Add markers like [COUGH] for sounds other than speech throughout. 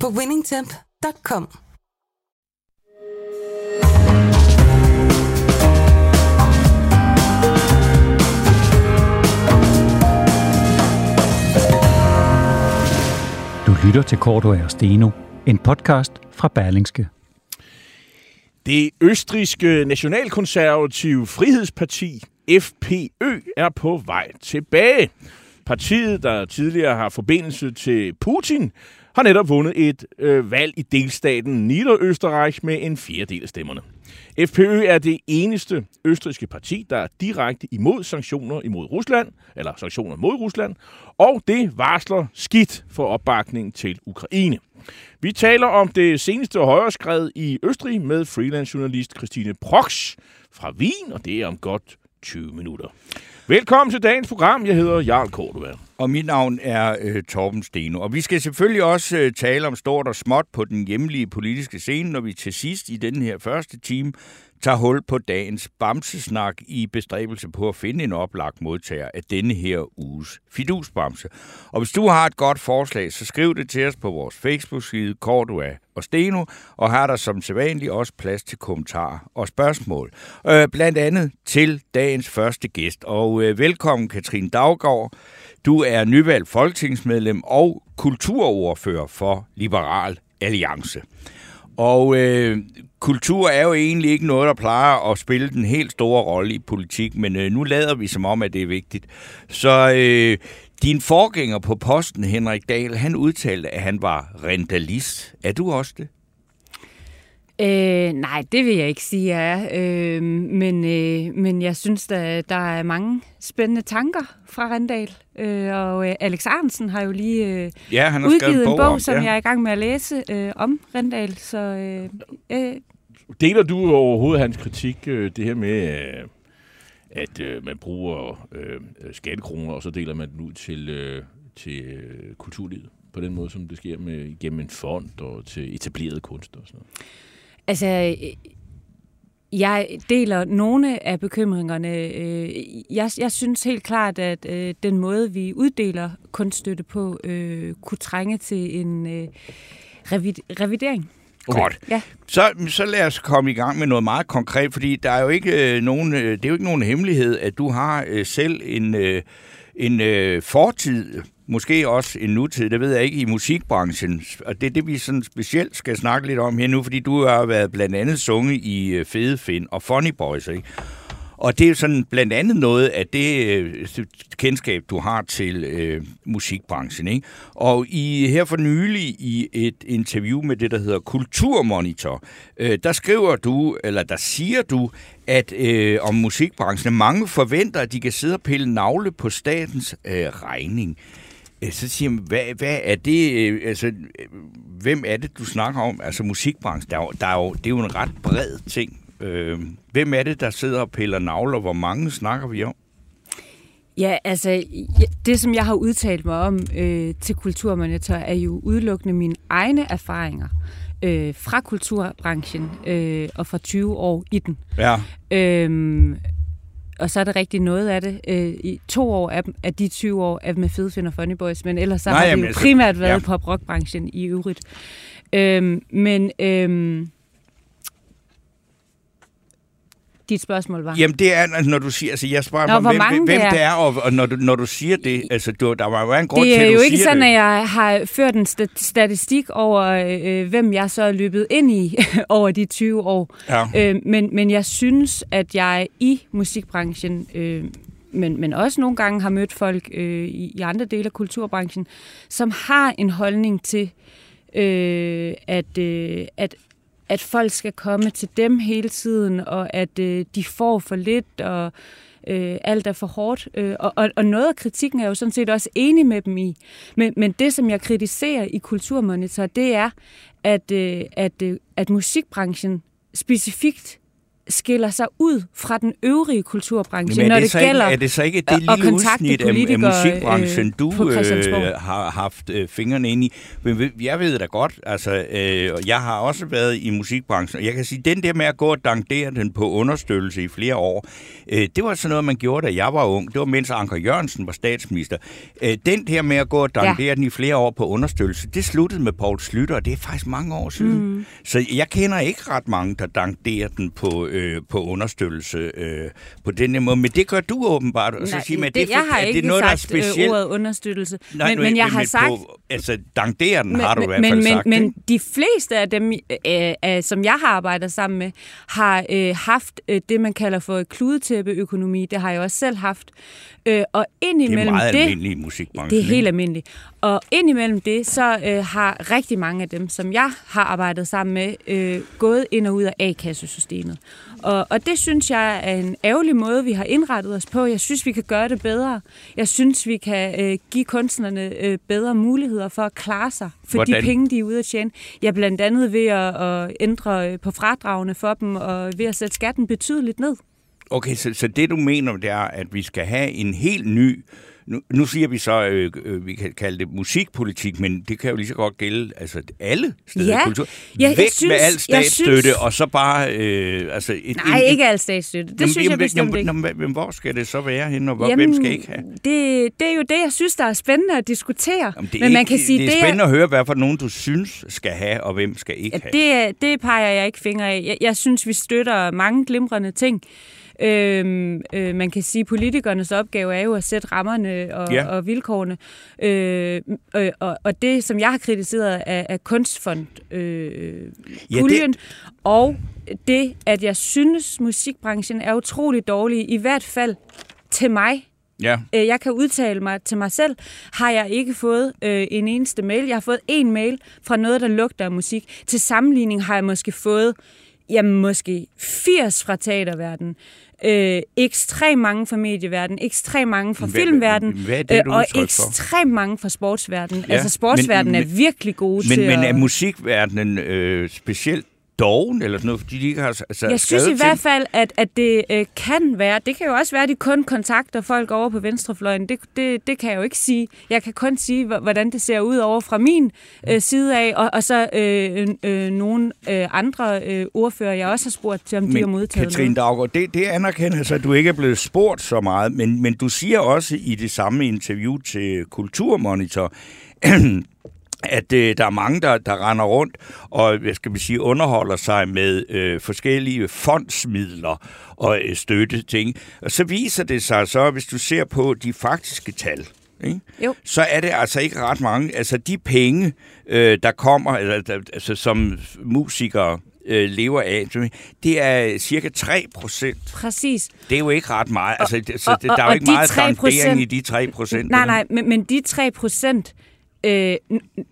på winningtemp.com. Du lytter til Korto og Steno, en podcast fra Berlingske. Det østriske nationalkonservative frihedsparti, FPØ, er på vej tilbage. Partiet, der tidligere har forbindelse til Putin, har netop vundet et øh, valg i delstaten Niederösterreich med en fjerdedel af stemmerne. FPØ er det eneste østrigske parti, der er direkte imod sanktioner imod Rusland, eller sanktioner mod Rusland, og det varsler skidt for opbakningen til Ukraine. Vi taler om det seneste højreskred i Østrig med freelance-journalist Christine Prox fra Wien, og det er om godt 20 minutter. Velkommen til dagens program. Jeg hedder Jarl Kortevær. Og mit navn er øh, Torben Steno. Og vi skal selvfølgelig også øh, tale om stort og småt på den hjemlige politiske scene, når vi til sidst i den her første time tager hul på dagens bamsesnak i bestræbelse på at finde en oplagt modtager af denne her uges fidusbamse. Og hvis du har et godt forslag, så skriv det til os på vores Facebook-side Cordua og Steno, og har der som sædvanligt også plads til kommentarer og spørgsmål. Øh, blandt andet til dagens første gæst. Og øh, velkommen Katrine Daggaard. Du er nyvalgt folketingsmedlem og kulturordfører for Liberal Alliance. Og øh, kultur er jo egentlig ikke noget, der plejer at spille den helt store rolle i politik, men øh, nu lader vi som om, at det er vigtigt. Så øh, din forgænger på posten, Henrik Dahl, han udtalte, at han var rentalist. Er du også det? Øh, nej, det vil jeg ikke sige, jeg er. Øh, men, øh, men jeg synes, der, der er mange spændende tanker fra Rendal. Øh, og øh, Alex Arnsen har jo lige øh, ja, han har udgivet en bog, om, som ja. jeg er i gang med at læse øh, om Rendal. Så øh, øh, Deler du overhovedet hans kritik, øh, det her med, øh, at øh, man bruger øh, skattekroner, og så deler man den ud til, øh, til øh, kulturlivet? På den måde, som det sker med, gennem en fond og til etableret kunst og sådan noget. Altså, øh, jeg deler nogle af bekymringerne. Øh, jeg, jeg synes helt klart, at øh, den måde, vi uddeler kunststøtte på, kunne trænge til en revidering. Okay. Godt. Ja. Så, så lad os komme i gang med noget meget konkret, fordi der er jo ikke nogen, det er jo ikke nogen hemmelighed, at du har selv en, en fortid måske også en nutid, det ved jeg ikke, i musikbranchen. Og det er det, vi sådan specielt skal snakke lidt om her nu, fordi du har været blandt andet sunget i Fede Finn og Funny Boys, ikke? Og det er sådan blandt andet noget af det øh, kendskab, du har til øh, musikbranchen. Ikke? Og i her for nylig i et interview med det, der hedder Kulturmonitor, øh, der skriver du, eller der siger du, at øh, om musikbranchen, mange forventer, at de kan sidde og pille navle på statens øh, regning. Øh, så siger man, hvad, hvad er det, øh, altså, øh, hvem er det, du snakker om? Altså musikbranchen, der er jo, der er jo, det er jo en ret bred ting. Øh, hvem er det, der sidder og piller navler? Hvor mange snakker vi om? Ja, altså, det som jeg har udtalt mig om øh, til Kulturmonitor, er jo udelukkende mine egne erfaringer øh, fra kulturbranchen øh, og fra 20 år i den. Ja. Øhm, og så er det rigtig noget af det. Øh, I to år af, af de 20 år er med Fede og Funny Boys, men ellers så Nej, har det jo altså, primært været ja. pop-rock-branchen i øvrigt. Øhm, men øhm, dit spørgsmål var? Jamen det er, når du siger, altså jeg spørger Nå, mig, hvem, mange hvem det er. det er, og, og når, du, når du siger det, altså du, der var jo en grund Det til, er at jo du ikke siger sådan, det. at jeg har ført en sta- statistik over, øh, hvem jeg så er løbet ind i [LAUGHS] over de 20 år. Ja. Øh, men, men jeg synes, at jeg i musikbranchen, øh, men, men også nogle gange har mødt folk øh, i, i andre dele af kulturbranchen, som har en holdning til, øh, at, øh, at at folk skal komme til dem hele tiden, og at øh, de får for lidt, og øh, alt er for hårdt. Øh, og, og, og noget af kritikken er jeg jo sådan set også enig med dem i. Men, men det, som jeg kritiserer i Kulturmonitor, det er, at, øh, at, øh, at musikbranchen specifikt skiller sig ud fra den øvrige kulturbranche, Men når det, det, gælder ikke, er det så ikke det lille udsnit af, af musikbranchen, øh, du øh, har haft øh, fingrene inde i? Men ved- jeg ved da godt, altså, øh, jeg har også været i musikbranchen, og jeg kan sige, den der med at gå og dankere den på understøttelse i flere år, øh, det var sådan noget, man gjorde, da jeg var ung. Det var mens Anker Jørgensen var statsminister. Øh, den der med at gå og dankere ja. den i flere år på understøttelse, det sluttede med Poul Slytter, og det er faktisk mange år siden. Mm. Så jeg kender ikke ret mange, der dankerer den på, øh, på understøttelse øh, på den måde. Men det gør du åbenbart. Og så Nej, siger man, det, er jeg har er ikke det noget, der er sagt øh, specielt? ordet understøttelse, Nej, men, nu- men jeg har sagt... På, altså, dankere den Men, har du i hvert men, fald men, sagt, men ikke? de fleste af dem, øh, øh, som jeg har arbejdet sammen med, har øh, haft øh, det, man kalder for kludetæppeøkonomi. Det har jeg også selv haft. Øh, og Det er indimellem meget det, almindeligt i musikbranchen. det er helt almindeligt. Og indimellem det, så øh, har rigtig mange af dem, som jeg har arbejdet sammen med, øh, gået ind og ud af A-kassesystemet. Og, og det synes jeg er en ærgerlig måde, vi har indrettet os på. Jeg synes, vi kan gøre det bedre. Jeg synes, vi kan øh, give kunstnerne øh, bedre muligheder for at klare sig for Hvordan? de penge, de er ude at tjene. Ja, blandt andet ved at, at ændre øh, på fradragene for dem, og ved at sætte skatten betydeligt ned. Okay, så, så det du mener, det er, at vi skal have en helt ny... Nu, nu siger vi så, øh, øh, vi kan kalde det musikpolitik, men det kan jo lige så godt gælde altså, alle steder Ja. i kultur. Ja, jeg Væk synes- med al jeg statsstøtte, synes- og så bare... Øh, altså et, Nej, ikke al statsstøtte. Det Jamen, synes jeg jamen, bestemt jamen, ikke. jamen, men hvor skal det så være henne, og hvor, hvem skal ikke have? Det, det er jo det, jeg synes, der er spændende at diskutere. Jamen, det er Men man ikke, kan sige, det er det, spændende at høre, hvad for nogen du synes skal have, og hvem skal ikke have. Ja, det, det peger jeg ikke fingre af. Jeg, jeg synes, vi støtter mange glimrende ting. Øhm, øh, man kan sige, at politikernes opgave er jo at sætte rammerne og, Ja. og vilkårene. Øh, øh, og, og det, som jeg har kritiseret, er, er kunstfond øh, Ja, puljen, og det, at jeg synes, musikbranchen er utrolig dårlig, i hvert fald til mig, Ja. Øh, Jeg kan udtale mig til mig selv. Har jeg ikke fået øh, en eneste mail. Jeg har fået en mail fra noget, der lugter af musik. Til sammenligning har jeg måske fået, jamen måske 80 fra teaterverdenen. Øh, ekstremt mange fra medieverdenen, ekstremt mange fra Hvad- filmverdenen, hvad er det, du og ekstremt mange fra sportsverdenen. Ja, altså sportsverdenen men- er virkelig gode Men, til men er at... musikverdenen øh, specielt doven, eller sådan noget, fordi de ikke har altså, Jeg synes i hvert til- fald, at, at det øh, kan være, det kan jo også være, at de kun kontakter folk over på venstrefløjen. Det, det, det kan jeg jo ikke sige. Jeg kan kun sige, hv- hvordan det ser ud over fra min øh, side af, og, og så øh, øh, nogle øh, andre øh, ordfører, jeg også har spurgt til, om de har Men modtaget Katrine noget. Daggaard, det, det anerkender så, at du ikke er blevet spurgt så meget, men, men du siger også i det samme interview til Kulturmonitor, [CLEARS THROAT] at øh, der er mange, der, der render rundt og hvad skal vi sige, underholder sig med øh, forskellige fondsmidler og øh, støtte ting. Og så viser det sig så, hvis du ser på de faktiske tal, ikke? Jo. så er det altså ikke ret mange. Altså de penge, øh, der kommer, der, altså, som musikere øh, lever af, det er cirka 3 procent. Præcis. Det er jo ikke ret meget. Altså, det- så og- der er jo og ikke meget 3%, dankering i de 3 procent. Nej, nej, men, men de 3 procent øh,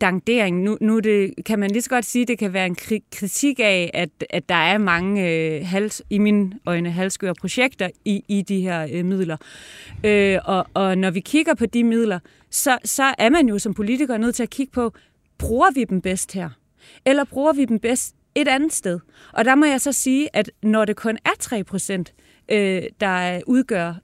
dangdering. nu, nu det, kan man lige så godt sige, at det kan være en kritik af, at, at der er mange, øh, hals, i mine øjne, halvskøre projekter i, i de her øh, midler. Øh, og, og når vi kigger på de midler, så, så er man jo som politiker nødt til at kigge på, bruger vi dem bedst her? Eller bruger vi dem bedst et andet sted? Og der må jeg så sige, at når det kun er 3 procent, øh, der udgør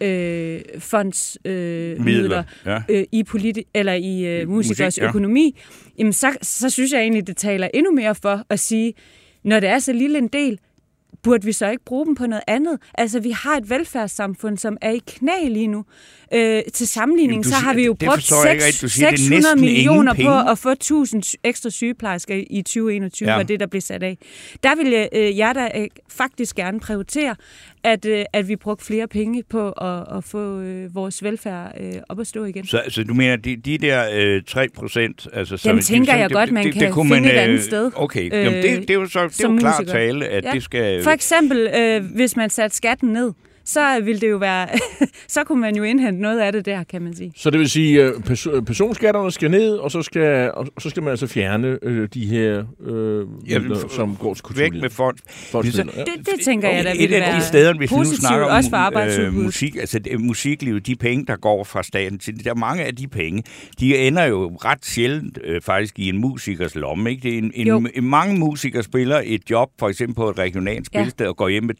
øh, fonds øh, midler ja. øh, i, politi- eller i øh, musikers Musik, ja. økonomi, jamen så, så synes jeg egentlig, det taler endnu mere for at sige, når det er så lille en del, burde vi så ikke bruge dem på noget andet? Altså, vi har et velfærdssamfund, som er i knæ lige nu. Øh, til sammenligning, Jamen, du så siger- har vi jo brugt forstår jeg ikke rigtigt. Du siger, det er 600 næsten ingen millioner på at få 1000 ekstra sygeplejersker i 2021, Ja. var det, der blev sat af. Der vil jeg, øh, jeg da øh, faktisk gerne prioritere, at, øh, at vi brugte flere penge på at, at få øh, vores velfærd øh, op at stå igen. Så, så du mener, de, de der øh, 3 procent... Altså, som- Dem tænker jeg godt, man kan finde et andet sted, Okay, Jamen, det, det er jo så det er jo klart musiker. tale, at Ja. det skal... For eksempel, øh, hvis man satte skatten ned, så ville det jo være, [LAUGHS] så kunne man jo indhente noget af det der, kan man sige. Så det vil sige, at pers- personskatterne skal ned, og så skal, og så skal man altså fjerne øh, de her øh, Ja, midler, som går til Væk kulturlivet. med fond. Ja. Det, det tænker jeg da Et ville af de være steder, hvis vi nu positivt, snakker også for øh, musik, altså det, musiklivet, de penge, der går fra staten til, der er mange af de penge, de ender jo ret sjældent øh, faktisk i en musikers lomme. Ikke? Det er en, Jo. en, en, mange musikere spiller et job, for eksempel på et regionalt Ja. spilsted, og går hjem med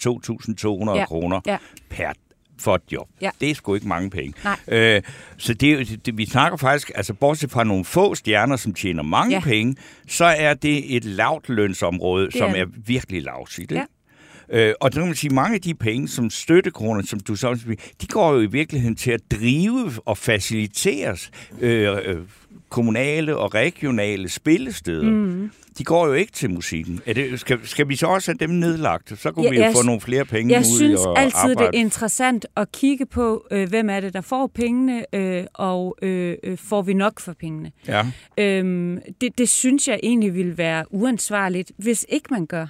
2.200 Ja. kroner Ja. Per for et job. Ja. Det er sgu ikke mange penge. Nej. Øh, så det, det, vi snakker faktisk, altså bortset fra nogle få stjerner, som tjener mange Ja. penge, så er det et lavt lønsområde, Det som er er, virkelig lavsigt. Ja. Øh, og så kan man sige, mange af de penge, som støttekroner, som du så de går jo i virkeligheden til at drive og faciliteres øh, øh, kommunale og regionale spillesteder. Mm. De går jo ikke til musikken. Er det, skal, skal vi så også have dem nedlagt? Så kunne Ja, vi jo jeg få nogle flere penge Jeg ud synes og altid, det arbejde. er interessant at kigge på, øh, hvem er det, der får pengene, øh, og øh, øh, får vi nok for pengene. Ja. Øhm, det, det synes jeg egentlig ville være uansvarligt, hvis ikke man gør.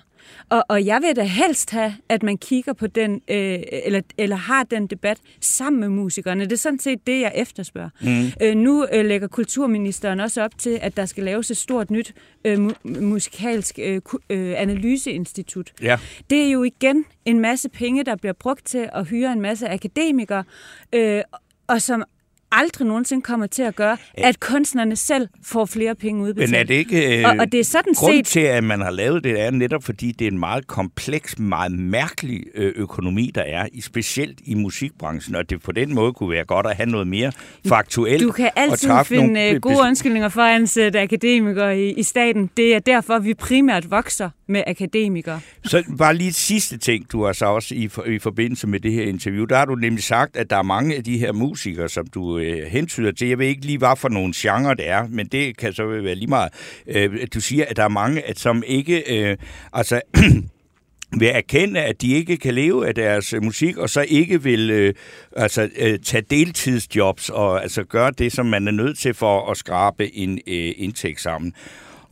Og, og jeg vil da helst have, at man kigger på den, øh, eller, eller har den debat sammen med musikerne. Det er sådan set det, jeg efterspørger. Mm. Øh, nu øh, lægger kulturministeren også op til, at der skal laves et stort nyt øh, mu- musikalsk øh, øh, analyseinstitut. Ja. Det er jo igen en masse penge, der bliver brugt til at hyre en masse akademikere, øh, og som aldrig nogensinde kommer til at gøre, at kunstnerne selv får flere penge udbetalt. Men er det ikke... Øh, Og- og det er sådan grunden set- til, at man har lavet det, er netop fordi, det er en meget kompleks, meget mærkelig øh, økonomi, der er, specielt i musikbranchen, og det på den måde kunne være godt at have noget mere faktuelt. Du kan altid finde nogle nogle be- gode undskyldninger for at ansætte akademikere i, i staten. Det er derfor, vi primært vokser med akademikere. Så bare lige et sidste ting, du har så også i, for, i forbindelse med det her interview. Der har du nemlig sagt, at der er mange af de her musikere, som du øh, hentyder til. Jeg ved ikke lige, hvad for nogle genre det er, men det kan så være lige meget. Øh, du siger, at der er mange, at, som ikke... Øh, altså [CLEARS THROAT] vil erkende, at de ikke kan leve af deres øh, musik, og så ikke vil øh, altså, øh, tage deltidsjobs og altså gøre det, som man er nødt til for at skrabe en øh, indtægt sammen.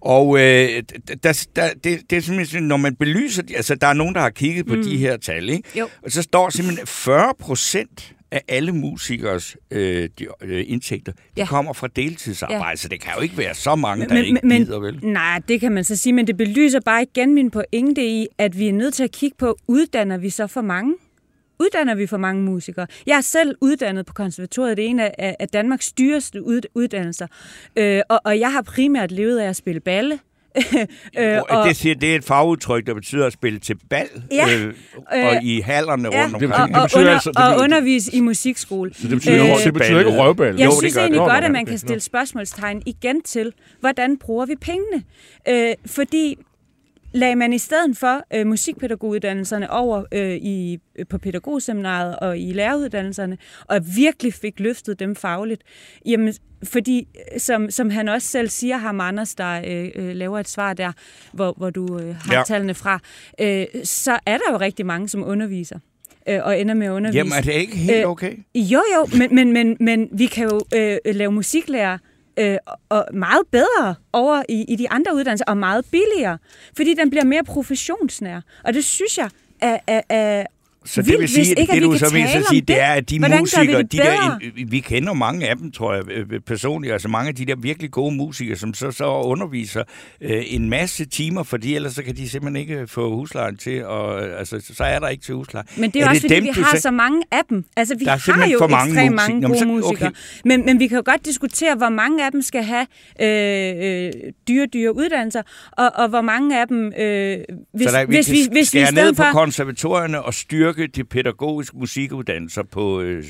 Og øh, der, der, det, det er simpelthen, når man belyser, altså der er nogen, der har kigget på mm. de her tal, ikke? Jo. og så står simpelthen 40 procent af alle musikers øh, de, øh, indtægter, de Ja. kommer fra deltidsarbejde, Ja. så det kan jo ikke være så mange, der ikke gider, vel? Nej, det kan man så sige, men det belyser bare igen min pointe i, at vi er nødt til at kigge på, uddanner vi så for mange? Uddanner vi for mange musikere? Jeg er selv uddannet på konservatoriet. Det er en af, af Danmarks dyreste ud, uddannelser. Øh, og, og jeg har primært levet af at spille balle. Øh, og, det, siger, det er et fagudtryk, der betyder at spille til bal, Ja. øh, og i hallerne ja, rundt Det- omkring. og, og, under, altså- det og undervise i musikskole. Så det betyder, Øh, øh, det betyder ikke røvbal. Jeg Jo, synes det gør egentlig det. godt, at man kan stille spørgsmålstegn igen til, hvordan bruger vi pengene? Øh, fordi lagde man i stedet for øh, musikpædagoguddannelserne over øh, i, på pædagogseminaret og i læreruddannelserne, og virkelig fik løftet dem fagligt, jamen, fordi, øh, som, som han også selv siger, ham Anders, der øh, øh, laver et svar der, hvor, hvor du øh, har Ja. tallene fra, øh, så er der jo rigtig mange, som underviser øh, og ender med at undervise. Jamen, er det ikke helt Øh, okay? Jo, jo, men, men, men, men vi kan jo øh, lave musiklærer øh, og meget bedre over i, i de andre uddannelser, og meget billigere, fordi den bliver mere professionsnær. Og det synes jeg er, er, er så det vil sige, hvis ikke, det at du vi så vil så sige, det det. er, at de Hvordan vi musikere, det de der, vi kender mange af dem, tror jeg, øh, personligt, altså mange af de der virkelig gode musikere, som så, så underviser øh, en masse timer, fordi ellers så kan de simpelthen ikke få huslejen til, og altså, så er der ikke til husleje. Men det er, jo også, fordi vi du har så mange af dem. Altså, vi Der er har jo for mange ekstremt musik- mange Nå, men gode så- musikere. okay. Men, men vi kan jo godt diskutere, hvor mange af dem skal have øh, øh, dyre, dyre uddannelser, og, og hvor mange af dem... Øh, hvis, så der, vi hvis, vi, hvis vi i stedet på for... konservatorierne og styrke de pædagogiske musikuddannelser på øh,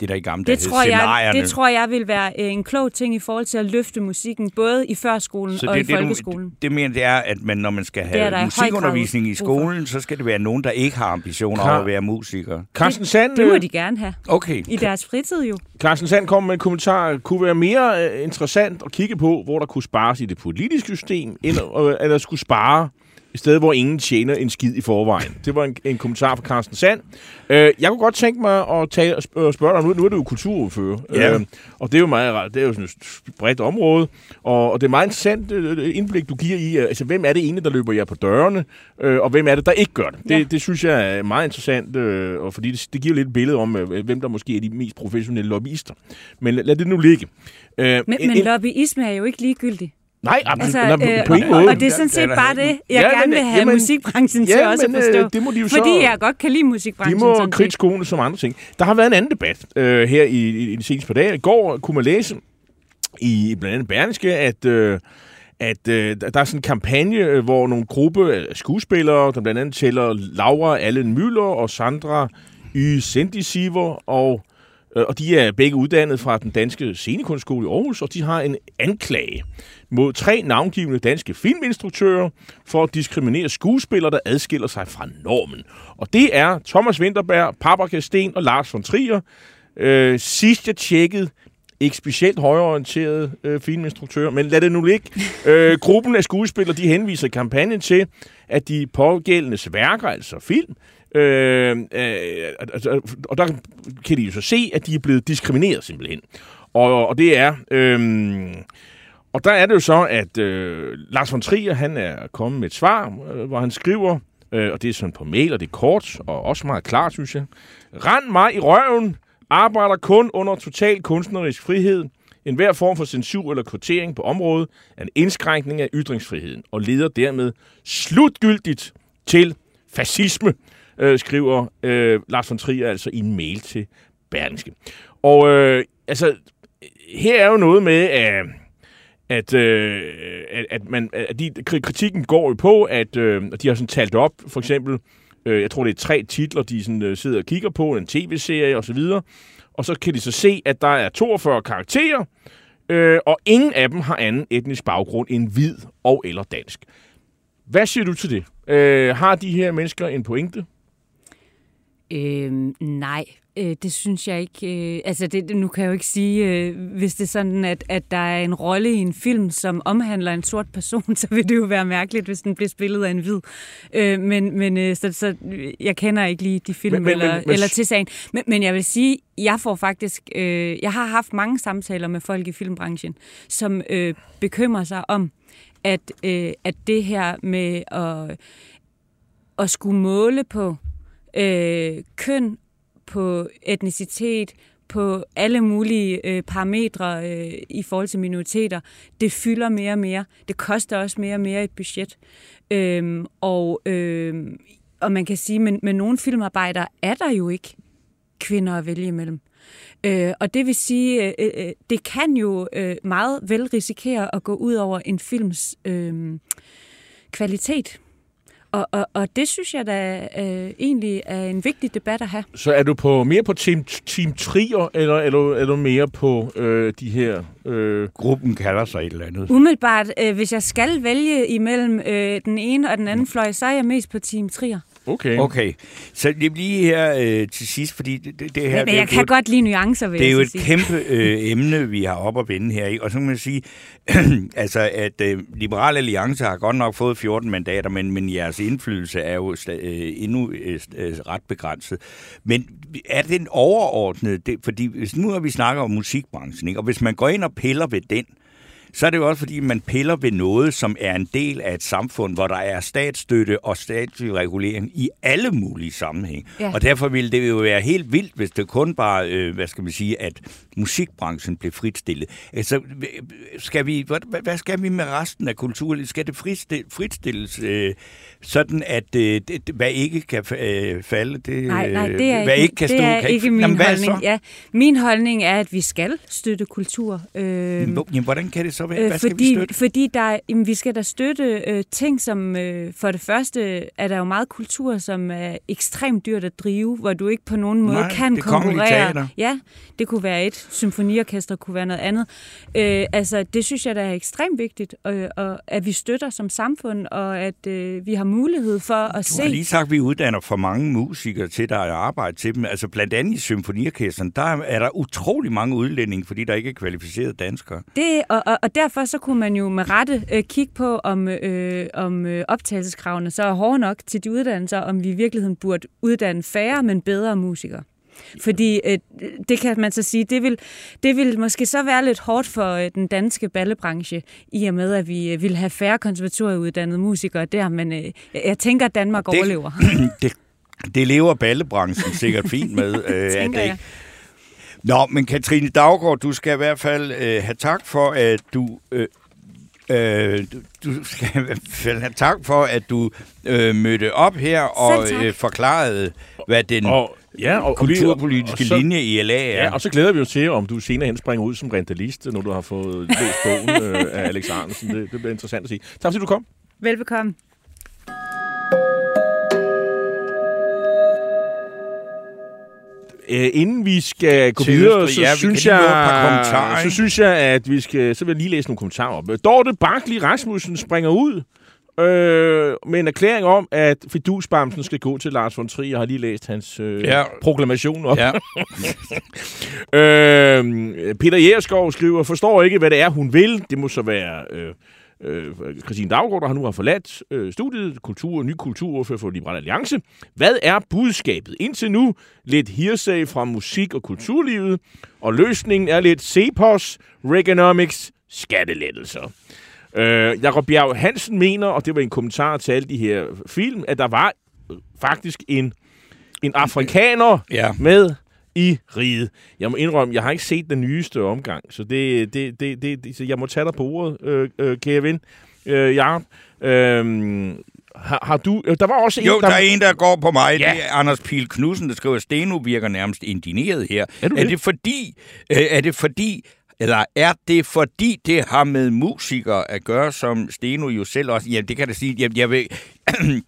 det, der i gamle dage Det tror, jeg, det tror jeg vil være øh, en klog ting i forhold til at løfte musikken, både i førskolen Så og det, i det, folkeskolen. du, det mener det er, at man, når man skal Det have musikundervisning i skolen, så skal det være nogen, der ikke har ambitioner Klar. om at være musikere. Carsten Sand, Det må øh, de gerne have. Okay. I deres fritid jo. Carsten Sand kom med en kommentar. Kunne være mere øh, interessant at kigge på, hvor der kunne spares i det politiske system, end øh, at der skulle spare et sted, hvor ingen tjener en skid i forvejen. Det var en, en kommentar fra Carsten Sand. Øh, jeg kunne godt tænke mig at og sp- spørge dig, nu, nu er du jo kulturordfører, Ja. øh, og det er jo meget det er jo sådan et bredt område, og, og det er meget interessant øh, indblik, du giver i, øh, altså hvem er det egentlig, der løber jer på dørene, øh, og hvem er det, der ikke gør det. Det, Ja. det synes jeg er meget interessant, øh, og fordi det, det giver lidt et billede om, øh, hvem der måske er de mest professionelle lobbyister. Men lad det nu ligge. Øh, Men, en- men lobbyisme er jo ikke ligegyldig. Nej, absolut, Altså, altså, øh, på ingen og, måde. og det er sådan set Ja, bare det, jeg Ja, gerne men, vil have jamen, musikbranchen til ja, også at men, forstå. øh, det må de jo så- Fordi jeg godt kan lide De musikbranchen. må set. kritisk skole som andre ting. Der har været en anden debat øh, her i, i, i de seneste par dage. I går kunne man læse i blandt andet Berlingske, at, øh, at øh, der er sådan en kampagne, øh, hvor nogle gruppe af skuespillere, der blandt andet tæller Laura Allen Müller og Sandra Y. Sendisiver, og, øh, Øh, og de er begge uddannet fra den danske scenekunstskole i Aarhus, og de har en anklage mod tre navngivende danske filminstruktører for at diskriminere skuespillere, der adskiller sig fra normen. Og det er Thomas Winterberg, Paprika Sten og Lars von Trier. Øh, sidst jeg tjekkede, ikke specielt højorienterede øh, filminstruktører, men lad det nu ligge. Øh, gruppen af skuespillere, de henviser kampagnen til, at de pågældendes værker, altså film, øh, øh, altså, og der kan de jo så se, at de er blevet diskrimineret simpelthen. Og, og det er... Øh, og der er det jo så, at øh, Lars von Trier, han er kommet med et svar, øh, hvor han skriver, øh, og det er sådan på mail, og det er kort, og også meget klart, synes jeg. Rand mig i røven, arbejder kun under total kunstnerisk frihed. En hver form for censur eller kvotering på området er en indskrænkning af ytringsfriheden, og leder dermed slutgyldigt til fascisme, øh, skriver øh, Lars von Trier altså i en mail til Berlingske. Og øh, altså, her er jo noget med, at at, øh, at, at, man, at de, kritikken går jo på, at øh, de har sådan talt op, for eksempel, øh, jeg tror det er tre titler, de sådan, øh, sidder og kigger på, en tv-serie osv., og så kan de så se, at der er 42 karakterer, øh, og ingen af dem har anden etnisk baggrund end hvid og eller dansk. Hvad siger du til det? Øh, har de her mennesker en pointe? Øhm, nej, øh, det synes jeg ikke. Øh, altså, det, nu kan jeg jo ikke sige, øh, hvis det er sådan, at, at der er en rolle i en film, som omhandler en sort person, [LAUGHS] så vil det jo være mærkeligt, hvis den bliver spillet af en hvid. Øh, men men øh, så, så, jeg kender ikke lige de film Men- men- eller, men- men- eller til sagen. Men, men jeg vil sige, jeg får faktisk, øh, jeg har haft mange samtaler med folk i filmbranchen, som øh, bekymrer sig om, at, øh, at det her med at, at skulle måle på øh, køn, på etnicitet, på alle mulige øh, parametre øh, i forhold til minoriteter, det fylder mere og mere. Det koster også mere og mere et budget. Øhm, og, øh, og man kan sige, men med nogle filmarbejdere er der jo ikke kvinder at vælge imellem. Øh, og det vil sige, øh, øh, øh det kan jo øh, meget vel risikere at gå ud over en films øh, kvalitet. Og, og, og det synes jeg da øh, egentlig er en vigtig debat at have. Så er du på mere på Team, team Trier, eller er du, er du mere på øh, de her... Øh, Gruppen kalder sig et eller andet. Umiddelbart, øh, hvis jeg skal vælge imellem øh, den ene og den anden fløj, så er jeg mest på Team Trier. Okay. Okay, så lige her øh, til sidst, fordi det, det, her... Men det er jeg jo kan et- godt lide nuancer, vil Det er jo et sige. kæmpe [LAUGHS] øh, emne, vi har op at vende her. Ikke? Og så kan man sige, [CLEARS THROAT] altså, at øh, Liberal Alliance har godt nok fået 14 mandater, men, men jeres indflydelse er jo øh, endnu øh, øh, ret begrænset. Men er det en overordnet... Det, fordi hvis nu har vi snakker om musikbranchen, ikke? og hvis man går ind og piller ved den, så er det jo også, fordi man piller ved noget, som er en del af et samfund, hvor der er statsstøtte og statslig regulering i alle mulige sammenhæng. Ja. Og derfor ville det jo være helt vildt, hvis det kun bare, øh, hvad skal man sige, at musikbranchen blev fritstillet. Altså, skal vi, hvad, hvad skal vi med resten af kulturlivet? Skal det fritstil- fritstilles, øh, sådan at øh, det, hvad ikke kan øh, falde, det, Nej, nej, øh, det er, hvad ikke, ikke kan det stå, er kan ikke min Jamen, holdning. Ja, min holdning er, at vi skal støtte kultur. Øh, Jamen, hvordan kan det så være? Øh, Hvad skal fordi, vi støtte? Fordi der, er- jamen, vi skal da støtte øh, ting, som øh, for det første er der jo meget kultur, som er ekstremt dyrt at drive, hvor du ikke på nogen måde Nej, kan det konkurrere. Teater. Ja, det kunne være et. Symfoniorkester kunne være noget andet. Øh, altså, det synes jeg, der er ekstremt vigtigt, øh, og at vi støtter som samfund, og at øh, vi har mulighed for at Du se... har lige sagt, at vi uddanner for mange musikere til, der er arbejde til dem. Altså blandt andet i symfoniorkesteren, der er der utrolig mange udlændinge, fordi der ikke er kvalificerede danskere. Det, og, og, og og derfor så kunne man jo med rette øh, kigge på, om, øh, om øh, optagelseskravene så er hårde nok til de uddannelser, om vi i virkeligheden burde uddanne færre, men bedre musikere. Fordi øh, det kan man så sige, det vil, det vil måske så være lidt hårdt for øh, den danske ballebranche, i og med at vi øh, vil have færre konservatorieuddannede musikere der, men øh, jeg tænker, at Danmark det, overlever. [CLEARS THROAT] det, det lever ballebranchen sikkert fint med. [LAUGHS] øh, tænker at jeg. det, Nå, men Katrine Daggaard, du skal i hvert fald øh, have tak for, at du... Øh, Øh, du, du skal i hvert fald have tak for, at du øh, mødte op her og øh, forklarede, hvad den Og, ja, og, og vi- kulturpolitiske og så- linje i LA er. Ja, og så glæder vi os til, om du senere hen springer ud som rentalist, når du har fået læst bogen [LAUGHS] øh, af Alex Arnesen. Det, det bliver interessant at se. Tak fordi du kom. Velbekomme. Øh, inden vi skal gå Til videre, så, ja, vi synes jeg, kommentarer, så synes jeg, at vi skal... Så vil jeg lige læse nogle kommentarer op. Dorte Barkli Rasmussen springer ud øh, med en erklæring om, at fidusbamsen skal gå til Lars von Trier. Jeg har lige læst hans øh, Ja. proklamation op. Ja. [LAUGHS] Øh, Peter Jægerskov skriver, forstår ikke, hvad det er, hun vil. Det må så være øh, øh, Christine Daggaard, der har nu har forladt øh, studiet, kultur, ny kulturordfører for Liberal Alliance. Hvad er budskabet? Indtil nu lidt hearsay fra musik- og kulturlivet, og løsningen er lidt CEPOS, Reaganomics, skattelettelser. Øh, Jakob Bjerg Hansen mener, og det var en kommentar til alle de her film, at der var faktisk en, en afrikaner Ja. med i riget. Jeg må indrømme, jeg har ikke set den nyeste omgang, så det, det, det, det, det så jeg må tage dig på ordet, øh, øh, kære ven. Øh, Jacob, øh, har, har du... Øh, der var også Jo, en, der er en, der går på mig. Ja. Ja. Det er Anders Pil Knudsen, der skriver, Steno virker nærmest indineret her. Er er det? det fordi, øh, er det fordi, eller er det fordi, det har med musikere at gøre, som Steno jo selv også... Ja, det kan jeg da sige. Jamen, jeg vil... [CLEARS THROAT]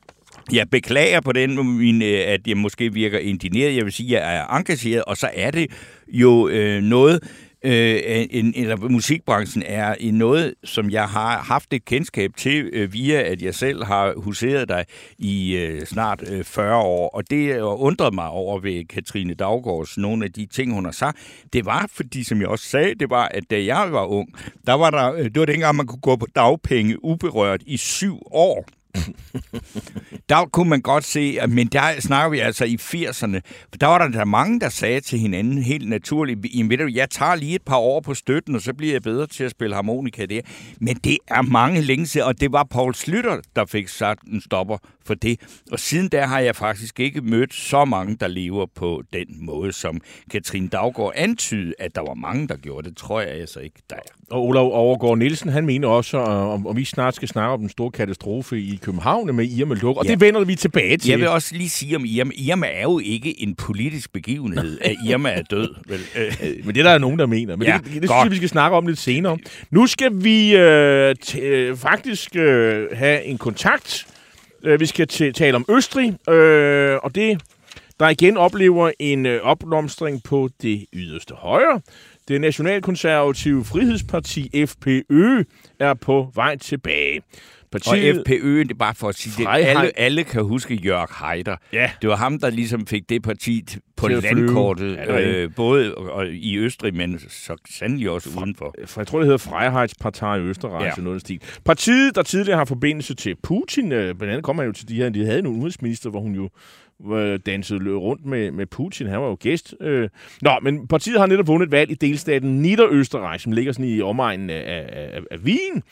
Jeg beklager på den, min, øh, at jeg måske virker indineret. Jeg vil sige, at jeg er engageret, og så er det jo øh, noget, øh, en, eller musikbranchen er i noget, som jeg har haft et kendskab til, øh, via at jeg selv har huseret dig i øh, snart øh, 40 år. Og det øh, undrede mig over ved Katrine Daggaards, nogle af de ting, hun har sagt, det var, fordi som jeg også sagde, det var, at da jeg var ung, der var der, øh, det var dengang, man kunne gå på dagpenge uberørt i syv år. [LAUGHS] Der kunne man godt se, men der snakker vi altså i 80'erne, for der var der, der mange, der sagde til hinanden helt naturligt, jamen ved du, jeg tager lige et par år på støtten, og så bliver jeg bedre til at spille harmonika der. Men det er mange længe siden, og det var Paul Slytter, der fik sat en stopper for det. Og siden da har jeg faktisk ikke mødt så mange, der lever på den måde, som Katrine Daggaard antydede, at der var mange, der gjorde det, tror jeg altså ikke, der er. Og Olav Overgaard Nielsen, han mener også, øh, om, om vi snart skal snakke om den store katastrofe i København med Irma Luk, og Ja. det vender vi tilbage til. Jeg vil også lige sige om Irma. Irma er jo ikke en politisk begivenhed, at Irma er død. [LAUGHS] Vel? Øh, Men det er der nogen, der mener. Men Ja, det, det, det synes jeg, vi skal snakke om lidt senere. Nu skal vi øh, t- øh, faktisk øh, have en kontakt. Øh, vi skal t- tale om Østrig, øh, og det, der igen oplever en øh, opblomstring på det yderste højre. Det nationalkonservative frihedsparti FPØ er på vej tilbage og Partiet, FPØ, det er bare for at sige det. Freiheit. Alle, alle kan huske Jørg Heider. Ja. Det var ham, der ligesom fik det parti på Til landkortet, Ja, det øh, både og- og i Østrig, men så sandelig også udenfor. for jeg tror, det hedder Freiheitspartei i Østerreich, Ja. noget stil. Partiet, der tidligere har forbindelse til Putin, øh, blandt andet kommer han jo til de her, de havde en udenrigsminister, hvor hun jo øh, dansede rundt med, med Putin. Han var jo gæst. Øh. Nå, men partiet har netop vundet et valg i delstaten Niederösterreich, som ligger sådan i omegnen af, af, af, af Wien.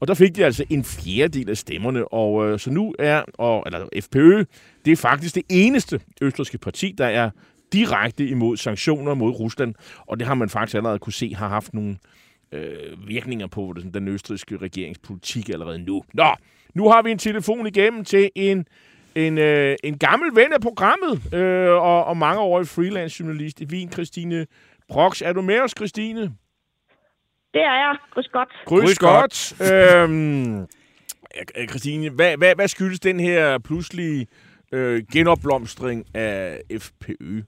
Og der fik de altså en fjerdedel af stemmerne. Og øh, så nu er, og, eller FPØ, det er faktisk det eneste østrigske parti, der er direkte imod sanktioner mod Rusland. Og det har man faktisk allerede kunne se har haft nogle øh, virkninger på den, den østrigske regeringspolitik allerede nu. Nå, nu har vi en telefon igennem til en, en, øh, en gammel ven af programmet øh, og, og mangeårig freelance journalist i Wien, Christine Brox. Er du med os, Christine? Det er jeg. Grus godt. Grüß godt. Øhm, øh, Christine, hvad, hvad, hvad skyldes den her pludselige øh, genopblomstring af FPØ?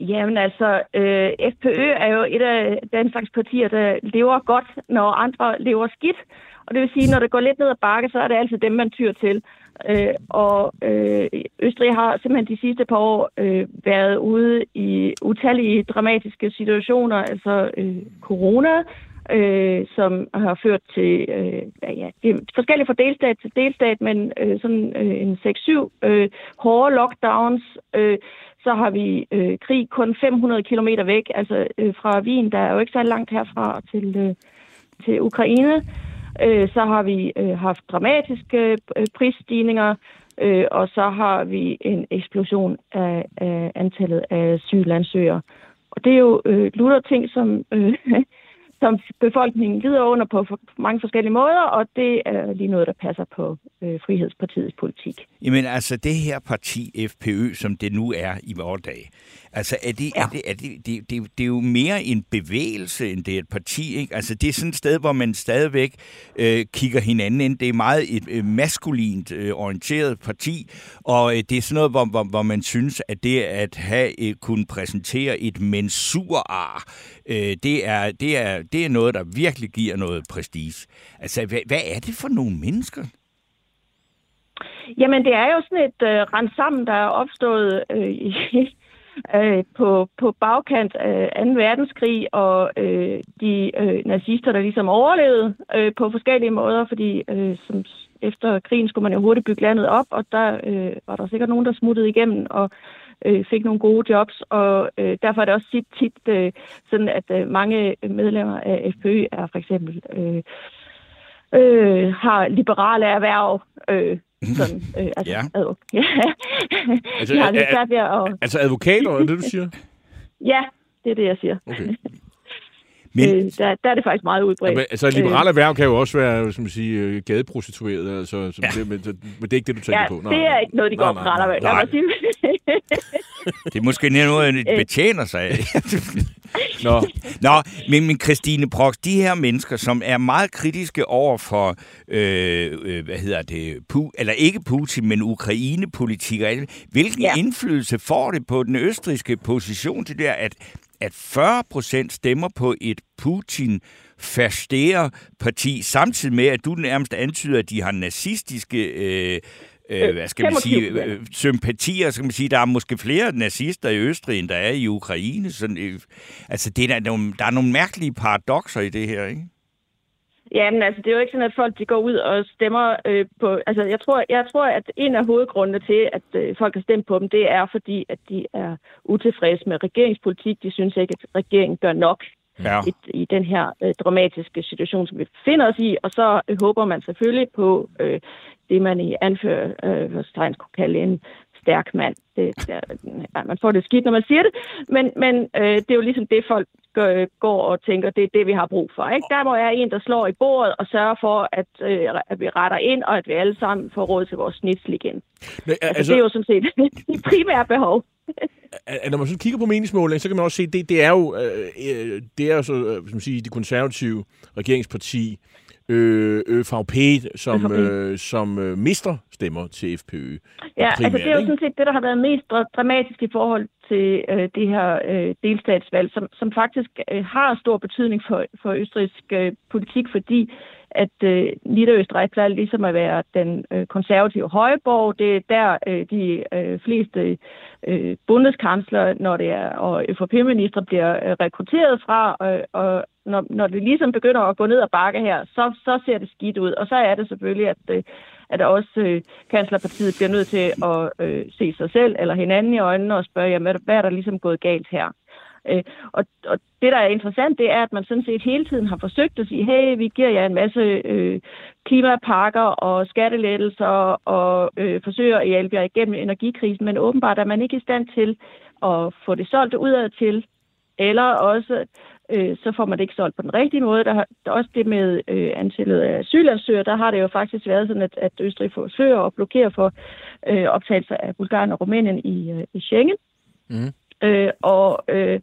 Jamen altså, øh, FPØ er jo et af den slags partier, der lever godt, når andre lever skidt. Og det vil sige, når det går lidt ned ad bakke, så er det altid dem, man tyr til. Øh, og øh, Østrig har simpelthen de sidste par år øh, været ude i utallige dramatiske situationer, altså øh, corona, øh, som har ført til øh, ja, det er fra delstat til delstat, men øh, sådan øh, en 6-7 øh, hårde lockdowns. Øh, så har vi øh, krig kun 500 km væk, altså øh, fra Wien, der er jo ikke så langt herfra til, øh, til Ukraine. Øh, så har vi øh, haft dramatiske øh, prisstigninger, øh, og så har vi en eksplosion af, af antallet af asylansøgere. Og det er jo øh, lutter ting, som, øh, [LAUGHS] som befolkningen lider under på for mange forskellige måder, og det er lige noget, der passer på øh, Frihedspartiets politik. Jamen altså, det her parti, FPØ, som det nu er i vores dag, altså er det, ja. er det, er det, det, det, det er jo mere en bevægelse, end det er et parti, ikke? Altså det er sådan et sted, hvor man stadigvæk øh, kigger hinanden ind. Det er meget et øh, maskulint øh, orienteret parti, og øh, det er sådan noget, hvor, hvor, hvor man synes, at det at have øh, kunne præsentere et mensurar, øh, det, er, det, er, det er noget, der virkelig giver noget prestige. Altså, hvad, hvad er det for nogle mennesker? Jamen, det er jo sådan et øh, rent sammen, der er opstået øh, i, øh, på, på bagkant af 2. verdenskrig, og øh, de øh, nazister, der ligesom overlevede øh, på forskellige måder, fordi øh, som, efter krigen skulle man jo hurtigt bygge landet op, og der øh, var der sikkert nogen, der smuttede igennem, og øh, fik nogle gode jobs, og øh, derfor er det også tit, tit øh, sådan, at øh, mange medlemmer af FPØ er for eksempel øh, øh, har liberale erhverv, øh, sådan, øh, altså, ja. Advok- [LAUGHS] ja. altså, har lidt svært ved at... Altså advokater, er det, du siger? [LAUGHS] ja, det er det, jeg siger. Okay. [LAUGHS] Men... Øh, der, der er det faktisk meget udbredt. Ja, altså, liberale erhverv kan jo også være, som man siger, øh, gadeprostitueret, altså, som ja. det, men, men det er ikke det, du tænker ja, på. Nej, det er ikke noget, de går på nej, nej. Det er måske noget, de øh. betjener sig af. [LAUGHS] Nå. Nå, men, men Christine Prox, de her mennesker, som er meget kritiske over for, øh, øh, hvad hedder det, Pu- eller ikke Putin, men Ukraine-politik, hvilken ja. indflydelse får det på den østriske position til det, at at 40 procent stemmer på et Putin fastere parti, samtidig med, at du nærmest antyder, at de har nazistiske øh, øh, hvad skal man sige, øh, sympatier, skal man sige, der er måske flere nazister i Østrig, end der er i Ukraine. Sådan, øh, altså, det er der, nogle, der er nogle mærkelige paradoxer i det her, ikke? Ja, men altså, det er jo ikke sådan, at folk de går ud og stemmer øh, på... Altså, jeg tror, jeg tror, at en af hovedgrundene til, at øh, folk har stemt på dem, det er fordi, at de er utilfredse med regeringspolitik. De synes ikke, at regeringen gør nok ja. i, i den her øh, dramatiske situation, som vi befinder os i. Og så øh, håber man selvfølgelig på øh, det, man i anfører, øh, hvad kunne kalde en stærk mand. Det, der, ja, man får det skidt, når man siger det, men, men øh, det er jo ligesom det, folk går og tænker, det er det, vi har brug for. Ikke? Der må være en, der slår i bordet og sørger for, at, øh, at vi retter ind, og at vi alle sammen får råd til vores snitsel igen. Men, altså, altså, det er jo sådan set [LAUGHS] de primære behov. [LAUGHS] Når man så kigger på meningsmåling, så kan man også se, at det, det er jo, øh, øh det er jo så, øh, som sige, de konservative regeringsparti, øh, ØVP, som, øh, som øh, mister stemmer til FPØ. Ja, primært, altså det er jo sådan set det, der har været mest dramatisk i forhold til øh, det her øh, delstatsvalg, som, som faktisk øh, har stor betydning for, for østrigsk øh, politik, fordi at øh, Niederøstrig plejer ligesom at være den øh, konservative højborg. Det er der øh, de øh, fleste øh, bundeskansler når det er, og FRP-minister bliver øh, rekrutteret fra, øh, og når, når det ligesom begynder at gå ned ad bakke her, så, så ser det skidt ud. Og så er det selvfølgelig, at, øh, at også øh, kanslerpartiet bliver nødt til at øh, se sig selv eller hinanden i øjnene og spørge, jamen, hvad er der ligesom gået galt her? Øh, og, og det, der er interessant, det er, at man sådan set hele tiden har forsøgt at sige, hey, vi giver jer en masse øh, klimapakker og skattelettelser og øh, forsøger at hjælpe jer igennem energikrisen, men åbenbart er man ikke i stand til at få det solgt udad til, eller også øh, så får man det ikke solgt på den rigtige måde. Der, har, der er også det med øh, antallet af asylansøgere. Der har det jo faktisk været sådan, at, at Østrig forsøger at blokere for øh, optagelse af Bulgarien og Rumænien i, øh, i Schengen. Mm. Øh, og øh,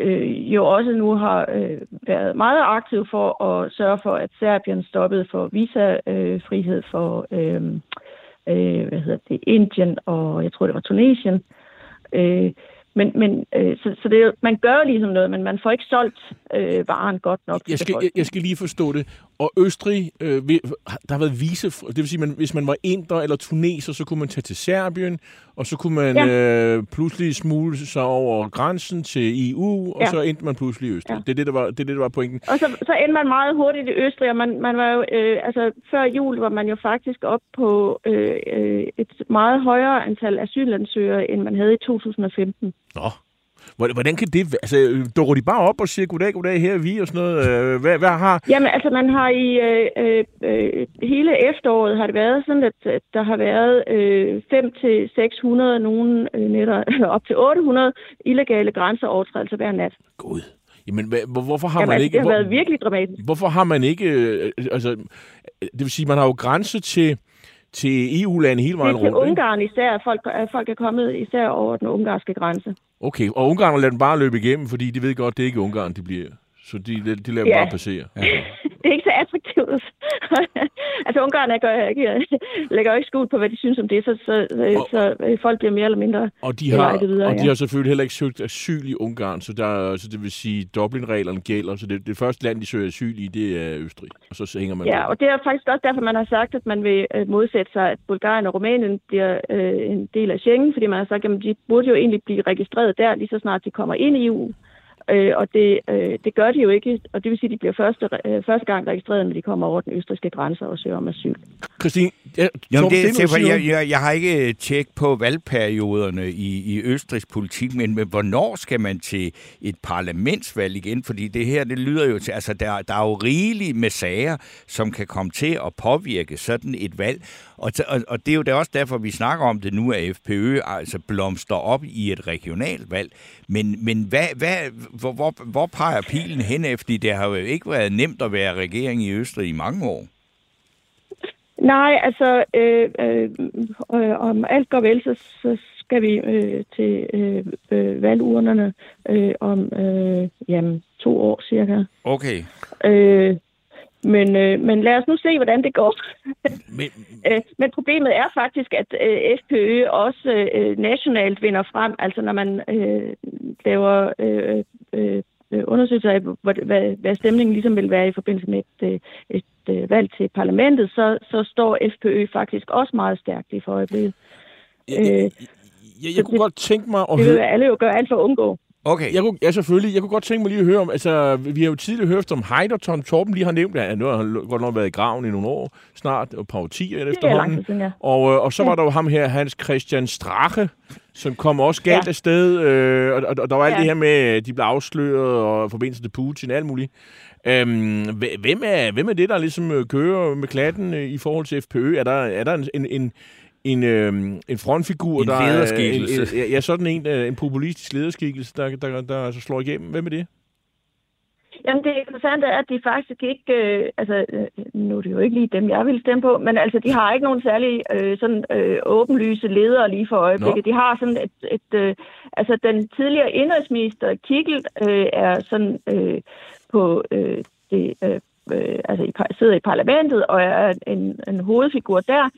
øh, jo også nu har øh, været meget aktiv for at sørge for, at Serbien stoppede for visafrihed øh, for øh, øh, hvad hedder det, Indien og jeg tror det var Tunesien. Øh, men, men øh, så, så det, man gør ligesom noget, men man får ikke solgt øh, varen godt nok jeg skal, jeg, jeg skal lige forstå det. Og Østrig, øh, der har været vise, det vil sige, man, hvis man var inder eller tuneser, så kunne man tage til Serbien, og så kunne man ja. øh, pludselig smule sig over grænsen til EU, og Ja. så endte man pludselig i Østrig. Ja. Det er det, der var, det er det, der var pointen. Og så, så endte man meget hurtigt i Østrig, og man, man var jo, øh, altså før jul var man jo faktisk op på øh, øh, et meget højere antal asylansøgere, end man havde i 2015. Nå. Hvordan kan det være? Altså, dukker de bare op og siger, goddag, goddag, her er vi, og sådan noget? Øh, hvad, hvad har... Jamen altså, man har i øh, øh, øh, hele efteråret har det været sådan, at, der har været øh, 500-600, nogle øh, netter, [LAUGHS] op til 800 illegale grænseovertrædelser hver nat. Gud. Jamen, hvad, hvorfor har Jamen, man altså, ikke... det har hvor- været virkelig dramatisk. Hvorfor har man ikke... Øh, altså, det vil sige, man har jo grænse til, til EU-lande hele Det vejen er til rundt. ikke? Ungarn især. Folk, at folk er kommet især over den ungarske grænse. Okay, og Ungarn lader den bare løbe igennem, fordi de ved godt, det er ikke Ungarn, de bliver. Så de, de, de lader Ja. bare passere. Ja. [LAUGHS] det er ikke så attraktivt. [LAUGHS] altså, Ungarn er, gør, ikke, lægger jo ikke skuld på, hvad de synes om det, så, så, så, så folk bliver mere eller mindre Og de har, videre, og de ja. har selvfølgelig heller ikke søgt asyl i Ungarn, så, der, så det vil sige, Dublin-reglerne gælder. Så det, det første land, de søger asyl i, det er Østrig. Og så, hænger man Ja, på. og det er faktisk også derfor, man har sagt, at man vil øh, modsætte sig, at Bulgarien og Rumænien bliver øh, en del af Schengen, fordi man har sagt, at de burde jo egentlig blive registreret der, lige så snart de kommer ind i EU. Øh, og det, øh, det gør de jo ikke, og det vil sige, at de bliver første, øh, første gang registreret, når de kommer over den østriske grænse og søger om asyl. Christine, Jamen, Torben det er til, siger jeg, jeg, jeg har ikke tjekket på valgperioderne i, i Østrigs politik, men, men hvornår skal man til et parlamentsvalg igen? Fordi det her, det lyder jo til, altså der, der er jo rigeligt med sager, som kan komme til at påvirke sådan et valg. Og, og, og det er jo da også derfor, vi snakker om det nu, at FPØ altså blomster op i et regionalt valg. Men, men hvad, hvad, hvor, hvor, hvor peger pilen hen efter? Det har jo ikke været nemt at være regering i Østrig i mange år. Nej, altså, øh, øh, øh, om alt går vel, så, så skal vi øh, til øh, øh, valgurnerne øh, om øh, jamen, to år cirka. Okay. Øh, men, øh, men lad os nu se, hvordan det går. Men, [LAUGHS] Øh, men problemet er faktisk, at øh, FPØ også øh, nationalt vinder frem. Altså når man øh, laver øh, øh, øh, undersøgelser af, hvad, hvad, hvad stemningen ligesom vil være i forbindelse med et, øh, et øh, valg til parlamentet, så, så står FPØ faktisk også meget stærkt i for øjeblikket. jeg, jeg, jeg, jeg kunne godt tænke mig at Det vil alle jo gøre alt for at undgå. Okay. Jeg kunne, ja, selvfølgelig. Jeg kunne godt tænke mig lige at høre om, altså, vi har jo tidligere hørt om Heiderton. Torben lige har nævnt, at nu har han godt nok været i graven i nogle år, snart, og et par årtier Det er efterhånden. siden, ja. Og, øh, og så Ja. var der jo ham her, Hans Christian Strache, som kom også galt Ja. af sted. Øh, og, og, og der var alt Ja. det her med, at de blev afsløret og forbindelse til Putin og alt muligt. Øhm, hv- hvem, er, hvem er det, der ligesom øh, kører med klatten øh, i forhold til FPØ? Er der, er der en, en, en, en, øhm, en frontfigur, En der er- lederskikkelse. En, ja, sådan en, øh, en populistisk lederskikkelse, der, der, der, der altså slår igennem. Hvem er det? Jamen det interessante er, at de faktisk ikke, øh, altså øh, nu er det jo ikke lige dem, jeg vil stemme på, men altså de har ikke nogen særlig øh, sådan øh, åbenlyse ledere lige for øjeblikket. De har sådan et, et øh, altså den tidligere indrigsminister Kikkel øh, er sådan øh, på øh, det, øh, øh, altså sidder i parlamentet og er en, en hovedfigur der,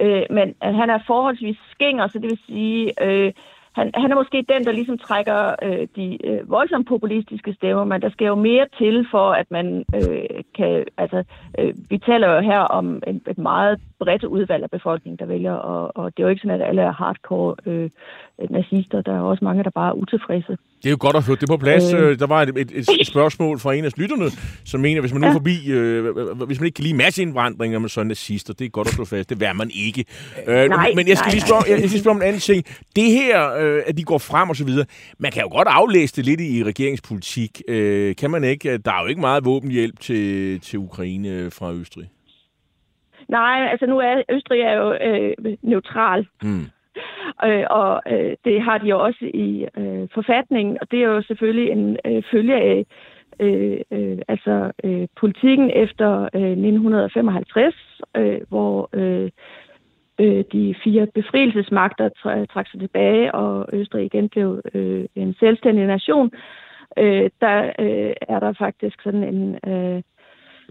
øh, men at han er forholdsvis skinger, så det vil sige, øh, han, han er måske den, der ligesom trækker øh, de øh, voldsomt populistiske stemmer, men der skal jo mere til for, at man øh, kan... Altså, øh, vi taler jo her om en, et meget bredt udvalg af befolkningen, der vælger, og, og det er jo ikke sådan, at alle er hardcore øh, nazister. Der er også mange, der bare er utilfredse. Det er jo godt at få det på plads. Øh. Øh. Der var et, et, et, spørgsmål fra en af lytterne, som mener, hvis man nu Ja. forbi, øh, hvis man ikke kan lide masseindvandring, og man så er nazister, det er godt at slå fast. Det vil man ikke. Øh, nej, men jeg skal nej, lige spørge, jeg, skal spørge om en anden ting. Det her, øh, at de går frem og så videre, man kan jo godt aflæse det lidt i regeringspolitik. Øh, kan man ikke? Der er jo ikke meget våbenhjælp til, til Ukraine øh, fra Østrig. Nej, altså nu er Østrig er jo øh, neutral, Mm. [LAUGHS] Øh, og øh, det har de jo også i øh, forfatningen, og det er jo selvfølgelig en øh, følge af øh, øh, altså øh, politikken efter øh, 1955, øh, hvor øh, øh, de fire befrielsesmagter trak sig tilbage, og Østrig igen blev øh, en selvstændig nation. Øh, der øh, er der faktisk sådan en... Øh,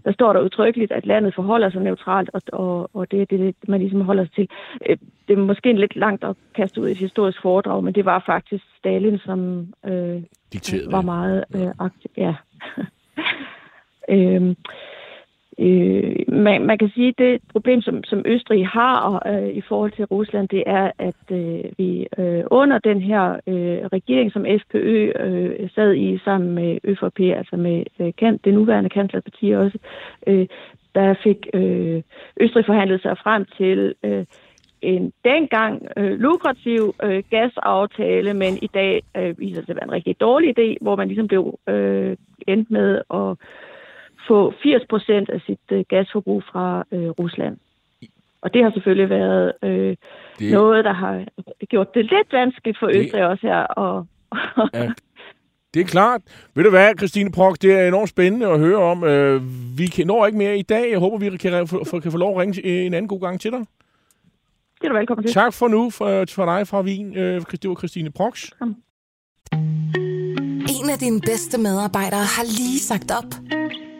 der står der udtrykkeligt, at landet forholder sig neutralt, og, og, og det er det, man ligesom holder sig til. Øh, Det er måske en lidt langt at kaste ud i et historisk foredrag, men det var faktisk Stalin, som øh, Dikteret. var meget øh, aktiv. Ja. [LAUGHS] øhm, Øh, man, man kan sige, at det problem, som, som Østrig har øh, i forhold til Rusland, det er, at øh, vi øh, under den her øh, regering, som FPØ øh, sad i sammen med ÖVP, altså med øh, kan, det nuværende kanslerparti også, øh, der fik øh, Østrig forhandlet sig frem til øh, en dengang øh, lukrativ øh, gasaftale, men i dag øh, viser det at være en rigtig dårlig idé, hvor man ligesom blev øh, endt med at få 80 procent af sit øh, gasforbrug fra øh, Rusland. Og det har selvfølgelig været øh, det... noget, der har gjort det lidt vanskeligt for Østrig det... også her. Og, ja, det er klart. Ved du hvad, Christine Prok, det er enormt spændende at høre om. Øh, vi kan, når ikke mere i dag. Jeg håber, vi kan, for, kan få lov at ringe en anden god gang til dig. Det er du velkommen til. Tak for nu for, for dig fra Wien. Øh, det var Christine Prox. En af dine bedste medarbejdere har lige sagt op.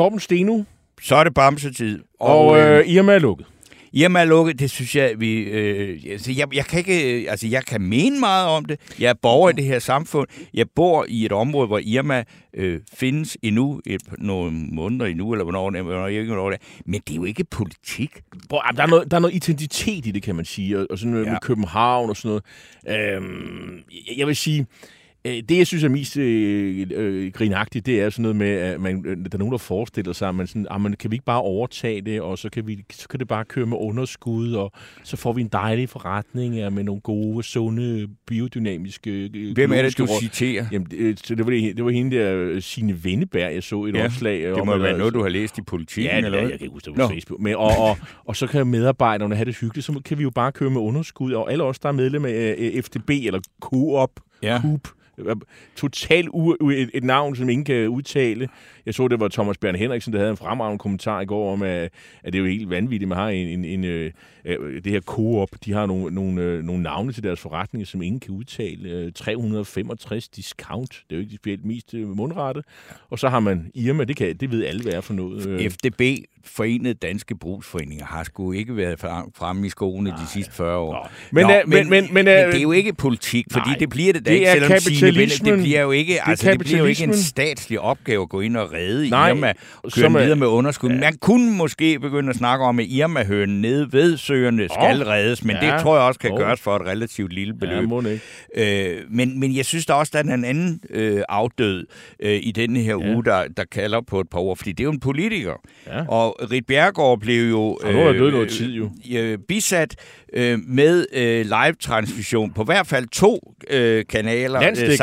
Torben Steno. Så er det bamsetid. Og, og øh, Irma er lukket. Irma er lukket, det synes jeg, vi... Øh, altså, jeg, jeg, kan ikke, altså, jeg kan mene meget om det. Jeg er borger i det her samfund. Jeg bor i et område, hvor Irma øh, findes endnu, et, nogle måneder endnu, eller hvornår, hvornår, ikke, hvornår det er. Men det er jo ikke politik. Bro, der, er noget, der er noget identitet i det, kan man sige. Og, og sådan noget ja. med København og sådan noget. Øhm, jeg vil sige... Øh, det, jeg synes er mest øh, øh, grinagtigt, det er sådan noget med, at man, øh, der er nogen, der forestiller sig, at man sådan, ah, man, kan vi ikke bare overtage det, og så kan, vi, så kan det bare køre med underskud, og så får vi en dejlig forretning ja, med nogle gode, sunde, biodynamiske... Øh, Hvem er det, du råd. citerer? Jamen, det, det, var, det, det var hende der, Signe Venneberg, jeg så et ja, opslag. Det må om, være noget, du har læst i politikken, ja, eller hvad? jeg kan ikke huske det på Facebook. Men, og, og, og, så kan medarbejderne have det hyggeligt, så kan vi jo bare køre med underskud, og alle os, der er medlem af FDB eller Coop, ja. Coop, totalt u- et, et navn, som ingen kan udtale. Jeg så, det var Thomas Bjørn Henriksen, der havde en fremragende kommentar i går om, at, at det er jo helt vanvittigt, man har en, en, en øh, øh det her Coop, de har nogle, nogle, øh, nogle navne til deres forretninger, som ingen kan udtale. 365 øh, discount, det er jo ikke specielt mest mundrette. Og så har man Irma, det, kan, det ved alle, hvad er for noget. FDB, Forenede Danske Brugsforeninger, har sgu ikke været fremme i skoene de sidste 40 år. Men, Nå, men, men, men, men, men, det er jo ikke politik, fordi nej, det bliver det da det ikke, selvom kapitalismen, det bliver jo ikke, altså, det bliver jo ikke en statslig opgave at gå ind og redde Nej, Irma, køre videre med underskud. Ja. Man kunne måske begynde at snakke om, at Irma-hønen nede ved søerne skal oh, reddes, men ja, det tror jeg også kan oh. gøres for et relativt lille beløb. Ja, øh, men, men jeg synes der også, der er en anden øh, afdød øh, i denne her ja. uge, der, der kalder på et par ord, fordi det er jo en politiker. Ja. Og Rit Bjergård blev jo, øh, nu er død noget tid, jo. Øh, bisat øh, med øh, live-transmission på hvert fald to øh, kanaler, øh,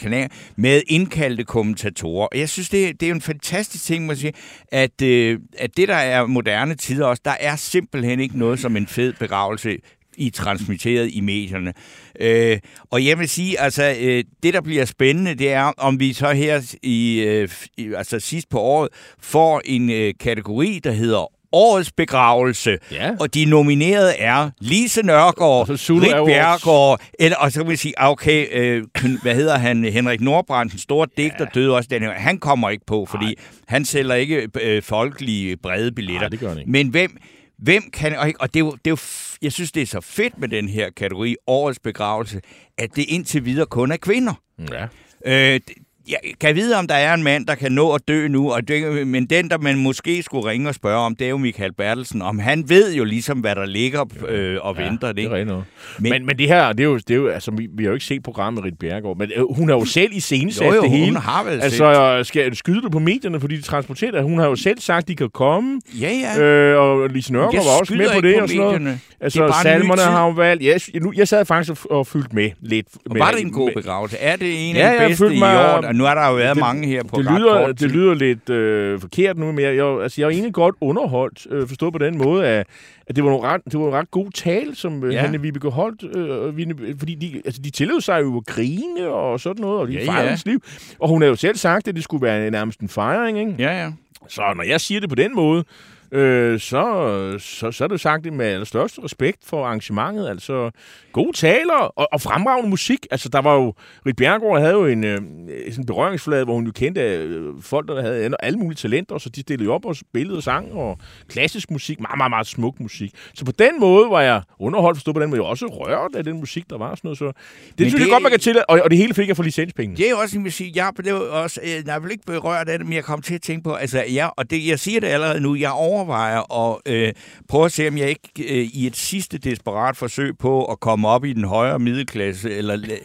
kanaler, med indkaldte kommentatorer. Og jeg synes, det, det er jo en fantastisk ting, må sige, at, øh, at det, der er moderne tider også, der er simpelthen ikke noget som en fed begravelse i transmitteret i medierne. Øh, og jeg vil sige, altså, øh, det der bliver spændende, det er, om vi så her i, øh, i altså sidst på året får en øh, kategori, der hedder årets begravelse. Ja. Og de nominerede er Lise Nørgaard, Rik Bjergård, eller, og så vil jeg sige, okay, øh, hvad hedder han, Henrik Nordbrandt, en stor digter, ja. døde også den her. Han kommer ikke på, fordi Nej. han sælger ikke øh, folkelige brede billetter. Nej, det gør han ikke. Men hvem, hvem kan... Og det er, jo, det er jo, jeg synes, det er så fedt med den her kategori, årets begravelse, at det indtil videre kun er kvinder. Ja. Øh, jeg kan vide, om der er en mand, der kan nå at dø nu, og det, men den, der man måske skulle ringe og spørge om, det er jo Michael Bertelsen. Om han ved jo ligesom, hvad der ligger øh, og ja, venter. Det, det er noget. Men, men, men det her, det er jo, det er jo altså, vi, vi har jo ikke set programmet Rit Bjergård, men øh, hun har jo selv i scenen sat det hele. hun har vel Altså, set. skal skyde det på medierne, fordi de transporterer Hun har jo selv sagt, at de kan komme. Ja, ja. Øh, og Lise Nørgaard var også med på det på og sådan noget. Altså, salmerne har jo valgt... Jeg, nu, jeg sad faktisk og, og fyldte med lidt. Og var det en god begravelse? Er det en af de bedste i år, nu er der jo været det- mange her på det lyder, kort det lyder lidt øh, forkert nu, men jeg, jeg, altså, jeg er egentlig godt underholdt, øh, forstået på den måde, at, at det var nogle ret, det var en ret god tale, som øh, Ja. Hanne Vibeke holdt, øh, Vibeke- fordi de, altså, de tillod sig jo at grine og sådan noget, og de Ja, fejrede ja. liv. Og hun har jo selv sagt, at det skulle være nærmest en fejring, ikke? Ja, ja. Så når jeg siger det på den måde, øh, så, så, så er det sagt det med allerstørste respekt for arrangementet. Altså gode taler og, og fremragende musik. Altså der var jo, Rit Bjergård havde jo en øh, sådan en berøringsflade, hvor hun jo kendte øh, folk, der havde alle mulige talenter, så de stillede jo op og spillede og sang og klassisk musik, meget, meget, meget smuk musik. Så på den måde var jeg underholdt, forstået på den måde, også rørt af den musik, der var sådan noget. Så det Men synes det- jeg godt, man kan til, og, og det hele fik jeg for licenspenge. Det er jo også, vil sige, jeg blev også, øh, jeg blev ikke berørt af det, men jeg kom til at tænke på, altså, ja, og det, jeg siger det allerede nu, jeg overvejer at øh, prøve at se, om jeg ikke øh, i et sidste desperat forsøg på at komme op i den højere middelklasse, eller [LAUGHS]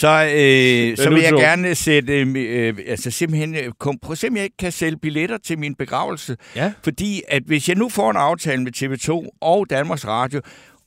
så, øh, så vil jeg gerne sætte, øh, øh, altså simpelthen, øh, kom, prøv at se, om jeg ikke kan sælge billetter til min begravelse. Ja. Fordi at hvis jeg nu får en aftale med TV2 og Danmarks Radio,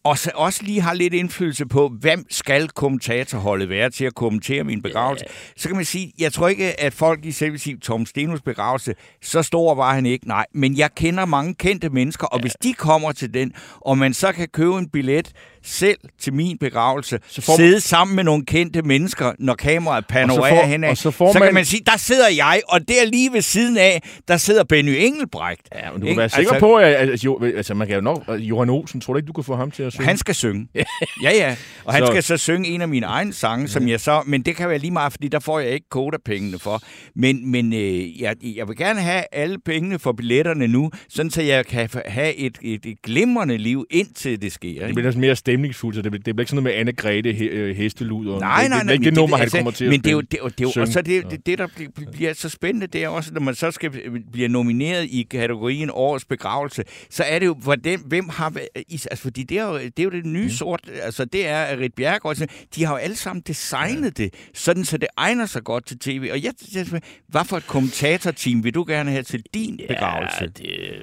og så også lige har lidt indflydelse på, hvem skal kommentatorholdet være til at kommentere min begravelse, så kan man sige, jeg tror ikke, at folk i selv vil sige, Tom Stenos begravelse, så stor var han ikke, nej. Men jeg kender mange kendte mennesker, og hvis de kommer til den, og man så kan købe en billet selv til min begravelse, Så får sidde sammen med nogle kendte mennesker, når kameraet panorerer får- henad, og så får så man- kan man sige, der sidder jeg, og der lige ved siden af, der sidder Benny Engelbrecht. Ja, men du kan være sikker Altså- på, at altså, jo, altså, man kan jo nok... Johan Olsen, tror du ikke, du kan få ham til at synge? Han skal synge. ja, ja. Og han Så- skal så synge en af mine egne sange, som jeg så... Men det kan være lige meget, fordi der får jeg ikke kodapengene for. Men, men øh, jeg, jeg vil gerne have alle pengene for billetterne nu, sådan så jeg kan have et, et, et glimrende liv, indtil det sker. Det Ikke? bliver sådan mere stemningsfuldt, så det, bliver- det bliver ikke sådan noget med Anne-Grethe he, øh, hestelud. Og Nej, det, nej, det, nej. det, det er ikke men det nummer, han altså, kommer til at Men det er jo, spille. det, er jo- det, er jo, Synge. og så det, det, det, der bliver, så spændende, det er også, når man så skal blive nomineret i kategorien Årets Begravelse, så er det jo, hvordan, hvem har... Altså, fordi det er jo det, er jo det nye Mm. sort... Altså, det er Rit Bjergård. De har jo alle sammen designet det, sådan så det egner sig godt til tv. Og jeg, jeg, hvad for et kommentatorteam vil du gerne have til din begravelse? Ja, det er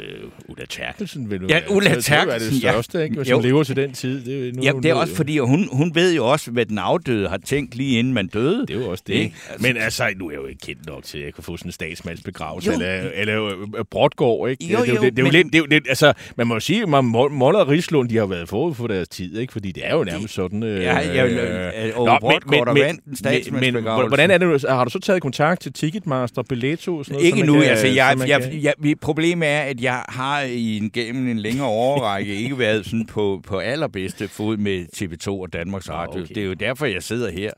Ulla Terkelsen, vil du Ja, Ulla Det er jo det Terkelsen, ja. største, ikke? Hvis Jo. hun lever til den tid. Det er, nu, Ja, det er også jo. fordi, hun, hun ved jo også, hvad den afdøde har tænkt lige inden man døde. Det er jo også det. Ikke? Ikke? Men altså, nu er jeg jo ikke kendt nok til, at jeg kan få sådan en statsmandsbegravelse, Jo. eller, eller øh, Brodgård, ikke? Jo, det, er jo, det, det, er jo men- lidt, det, er jo lidt, altså, man må jo sige, at Moller og Rislund, de har været forud for deres tid, ikke? Fordi det er jo nærmest sådan... Øh, Ja, jeg vil- øh, Ove Brodgaard, der vandt en statsmandsbegravelse. men, hvordan er det, nu? har du så taget kontakt til Ticketmaster, Billetto og sådan noget? Ikke så nu. kan- altså, så jeg, jeg, kan- jeg, jeg, problemet er, at jeg har i en, gennem en længere [LAUGHS] overrække ikke været sådan på, på allerbedste fod med TV2 og Danmarks Radio. okay. Det er jo derfor, jeg sidder her.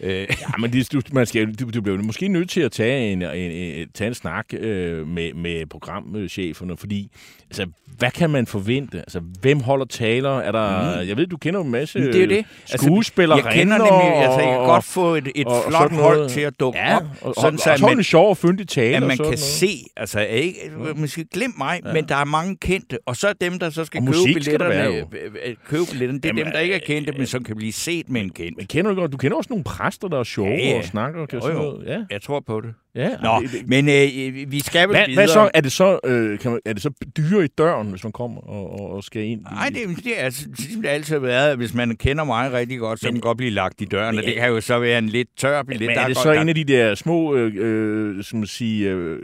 Øh, Ja, men det, du, man skal, du, du bliver måske nødt til at tage en, en, en, tage en snak øh, med, med programcheferne, fordi altså, hvad kan man forvente? Altså, hvem holder taler? Er der, mm. Jeg ved, du kender en masse Men det er det. Altså, skuespillere, jeg kender nemlig, altså, jeg kan godt få et, et og- og flot sådan hold noget. til at dukke ja, op, og, sådan og, så og, så man, en sjov og fyndig tale. at og man kan noget. se, altså ikke, man skal glemme mig, ja. men der er mange kendte, og så er dem, der så skal Og købe skal billetterne, være, øh, øh, købe billetterne, det er Jamen, dem, der ikke er kendte, øh, men som kan blive set med en kendt. Men kender du, du kender også nogle præster, der er sjove Ja, ja. og snakker. Og kan Jo, jo. Ja, Jeg tror på det. Ja. Nå, Det- det- men øh, vi skal vel Hvad, videre. hvad så? Er det så, øh, kan man, er det så dyre i døren, hvis man kommer og, og, skal ind? Nej, det, det er altså, det altid været, at hvis man kender mig rigtig godt, så kan man godt blive lagt i døren, og det kan jo så være en lidt tør billet. Men Der er det godt- så der- en af de der små, øh, øh, som man sige, øh,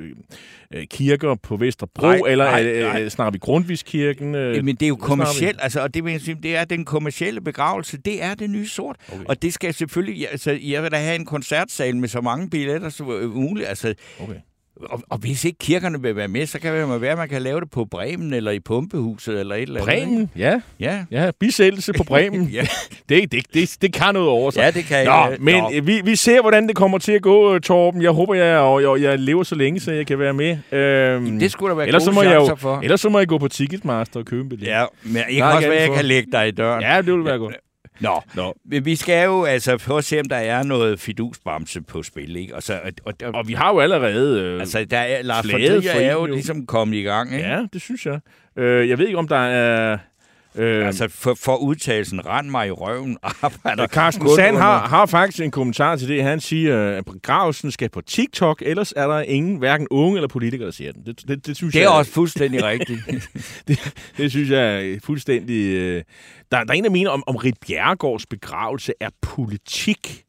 øh, kirker på Vesterbro, Nej, eller nej, er, nej. øh, snakker vi Grundtvigskirken? Øh, Men det er jo kommercielt, altså, og det, vil jeg sige, det er den kommercielle begravelse, det er det nye sort. Okay. Og det skal selvfølgelig, altså, jeg vil da have en koncertsal med så mange billetter som øh, muligt, altså, Okay. og, og, hvis ikke kirkerne vil være med, så kan det være, at man kan lave det på Bremen, eller i Pumpehuset, eller et eller andet. Bremen, ja. Ja. Ja, bisættelse på Bremen. [LAUGHS] Ja. det, det, det, det kan noget over sig. ja, det kan Nå, jeg. men Nå. vi, vi ser, hvordan det kommer til at gå, øh, Torben. Jeg håber, jeg, og jeg, jeg lever så længe, så jeg kan være med. Øhm, det skulle der være ellers gode så må jeg jo, for. Ellers så må jeg gå på Ticketmaster og købe en billet. Ja, men jeg kan også være, at jeg kan lægge dig i døren. ja det vil være godt. Nå, Nå. Vi skal jo altså prøve at se, om der er noget fidusbamse på spil, ikke? Og, så, og, og, Og vi har jo allerede... Øh, altså, der er, Lars von Trier er jo jo. ligesom kommet i gang, ikke? Ja, det synes jeg. Øh, jeg ved ikke, om der er... Øh, Altså, for, for udtalelsen, rend mig i røven, [LAUGHS] arbejder Carsten kun Sand har, har faktisk en kommentar til det. Han siger, at begravelsen skal på TikTok, ellers er der ingen, hverken unge eller politikere, der siger den. Det, det, det, synes Det er jeg, også fuldstændig rigtigt. [LAUGHS] det, det synes jeg er fuldstændig... Øh, der, der er en, der mener, om, om Rit Bjerregårds begravelse er politik.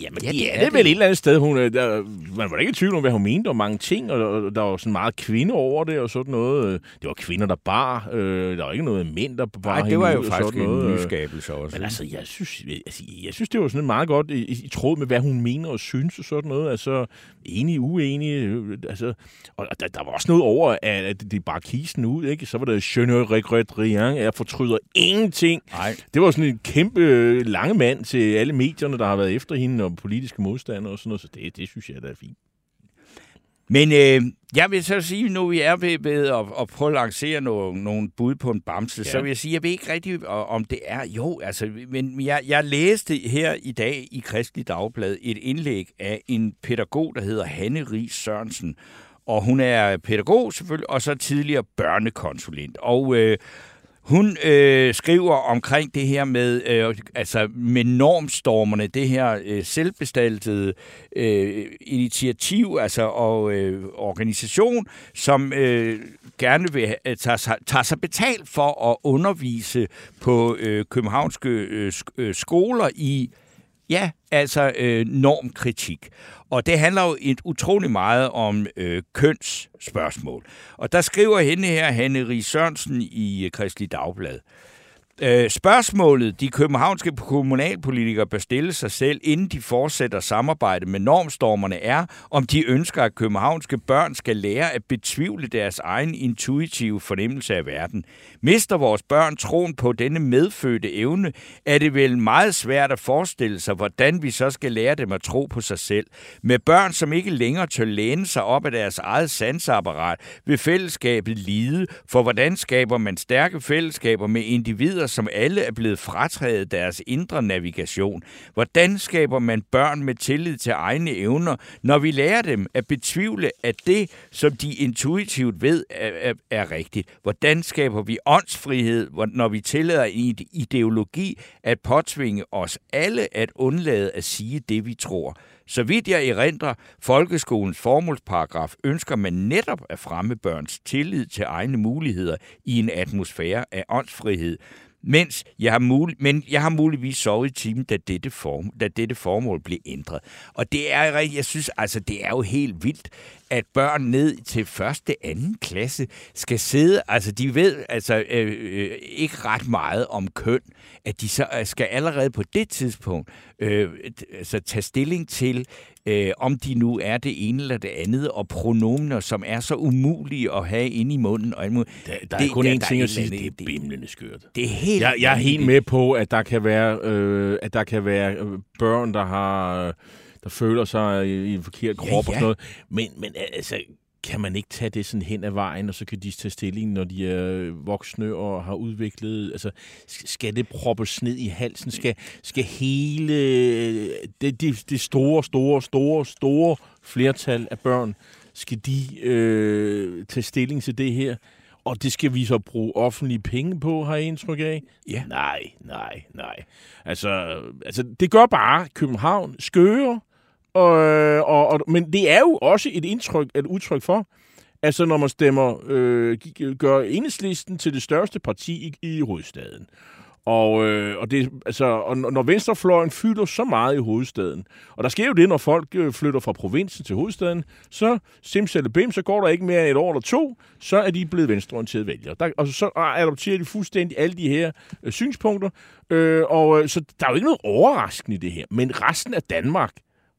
Jamen, Ja, ja, det det er det det vel et eller andet sted. Hun, øh, der, man var ikke i tvivl om, hvad hun mente om mange ting, og, og der var sådan meget kvinde over det og sådan noget. Det var kvinder, der bar. Øh, der var ikke noget mænd, der bar Nej, det var jo faktisk sådan noget. en øh. nyskabelse også. Men altså, jeg synes, altså, jeg synes det var sådan meget godt i, i tråd med, hvad hun mener og synes og sådan noget. Altså, enig, uenig. øh, Altså, og der, der var også noget over, at, at det bare kisten ud, ikke? Så var det je ne regrette rien, jeg fortryder ingenting. Nej. Det var sådan en kæmpe lange mand til alle medierne, der har været efter hende, og politiske modstandere og sådan noget, så det, det synes jeg, der er fint. Men øh, jeg vil så sige, nu vi er ved, ved at, at prøve at lancere nogle, nogle bud på en bamse, ja. så vil jeg sige, jeg ved ikke rigtig, og- om det er... Jo, altså, men jeg, jeg læste her i dag i Kristelig Dagblad et indlæg af en pædagog, der hedder Hanne Ries Sørensen. Og hun er pædagog selvfølgelig, og så tidligere børnekonsulent. Og... Øh, hun øh, skriver omkring det her med, øh, altså med normstormerne, det her øh, selvbestaltede øh, initiativ altså, og øh, organisation, som øh, gerne vil øh, tage, sig, tage sig betalt for at undervise på øh, københavnske øh, øh, skoler i Ja, altså øh, normkritik. Og det handler jo et utrolig meget om øh, kønsspørgsmål. Og der skriver hende her, Hanne Ries Sørensen i øh, Kristelig Dagblad. Øh, Øh, spørgsmålet, de københavnske kommunalpolitikere bør stille sig selv, inden de fortsætter samarbejde med normstormerne, er, om de ønsker, at københavnske børn skal lære at betvivle deres egen intuitive fornemmelse af verden. Mister vores børn troen på denne medfødte evne, er det vel meget svært at forestille sig, hvordan vi så skal lære dem at tro på sig selv. Med børn, som ikke længere tør læne sig op af deres eget sansapparat, vil fællesskabet lide, for hvordan skaber man stærke fællesskaber med individer, som alle er blevet frataget deres indre navigation? Hvordan skaber man børn med tillid til egne evner, når vi lærer dem at betvivle, at det, som de intuitivt ved, er, er, er rigtigt? Hvordan skaber vi åndsfrihed, når vi tillader en ideologi at påtvinge os alle at undlade at sige det, vi tror? Så vidt jeg erindrer, folkeskolens formålsparagraf ønsker man netop at fremme børns tillid til egne muligheder i en atmosfære af åndsfrihed. Mens jeg har, mul- men jeg har muligvis sovet i timen, da dette, form- da dette formål blev ændret. Og det er, jeg synes, altså, det er jo helt vildt, at børn ned til første, anden klasse skal sidde, altså de ved altså øh, øh, ikke ret meget om køn, at de så øh, skal allerede på det tidspunkt øh, altså, tage stilling til, øh, om de nu er det ene eller det andet, og pronomener, som er så umulige at have inde i munden. Og muligt. Der, der er kun én ting er at sige, et det er bimlende skørt. Det er helt Jeg, jeg er helt med på, at der kan være, øh, at der kan være øh, børn, der har, øh, der føler sig i, i en forkert krop Ja, og ja. sådan noget. Men, men altså, kan man ikke tage det sådan hen ad vejen, og så kan de tage stilling, når de er voksne og har udviklet... Altså, sk- skal det proppes ned i halsen? Skal, skal hele det, det, det store, store, store, store flertal af børn, skal de øh, tage stilling til det her? Og det skal vi så bruge offentlige penge på, har jeg indtryk af? Ja. Nej, nej, nej. Altså, altså det gør bare København skøre, og, øh, og, og, men det er jo også et indtryk, et udtryk for, altså når man stemmer, øh, gør enhedslisten til det største parti i, i hovedstaden. Og, øh, og, det, altså, og når venstrefløjen fylder så meget i hovedstaden, og der sker jo det, når folk øh, flytter fra provinsen til hovedstaden, så simsalabim, så går der ikke mere end et år eller to, så er de blevet venstreorienterede vælgere. Der, og så adopterer de fuldstændig alle de her øh, synspunkter, øh, og øh, så der er jo ikke noget overraskende i det her. Men resten af Danmark,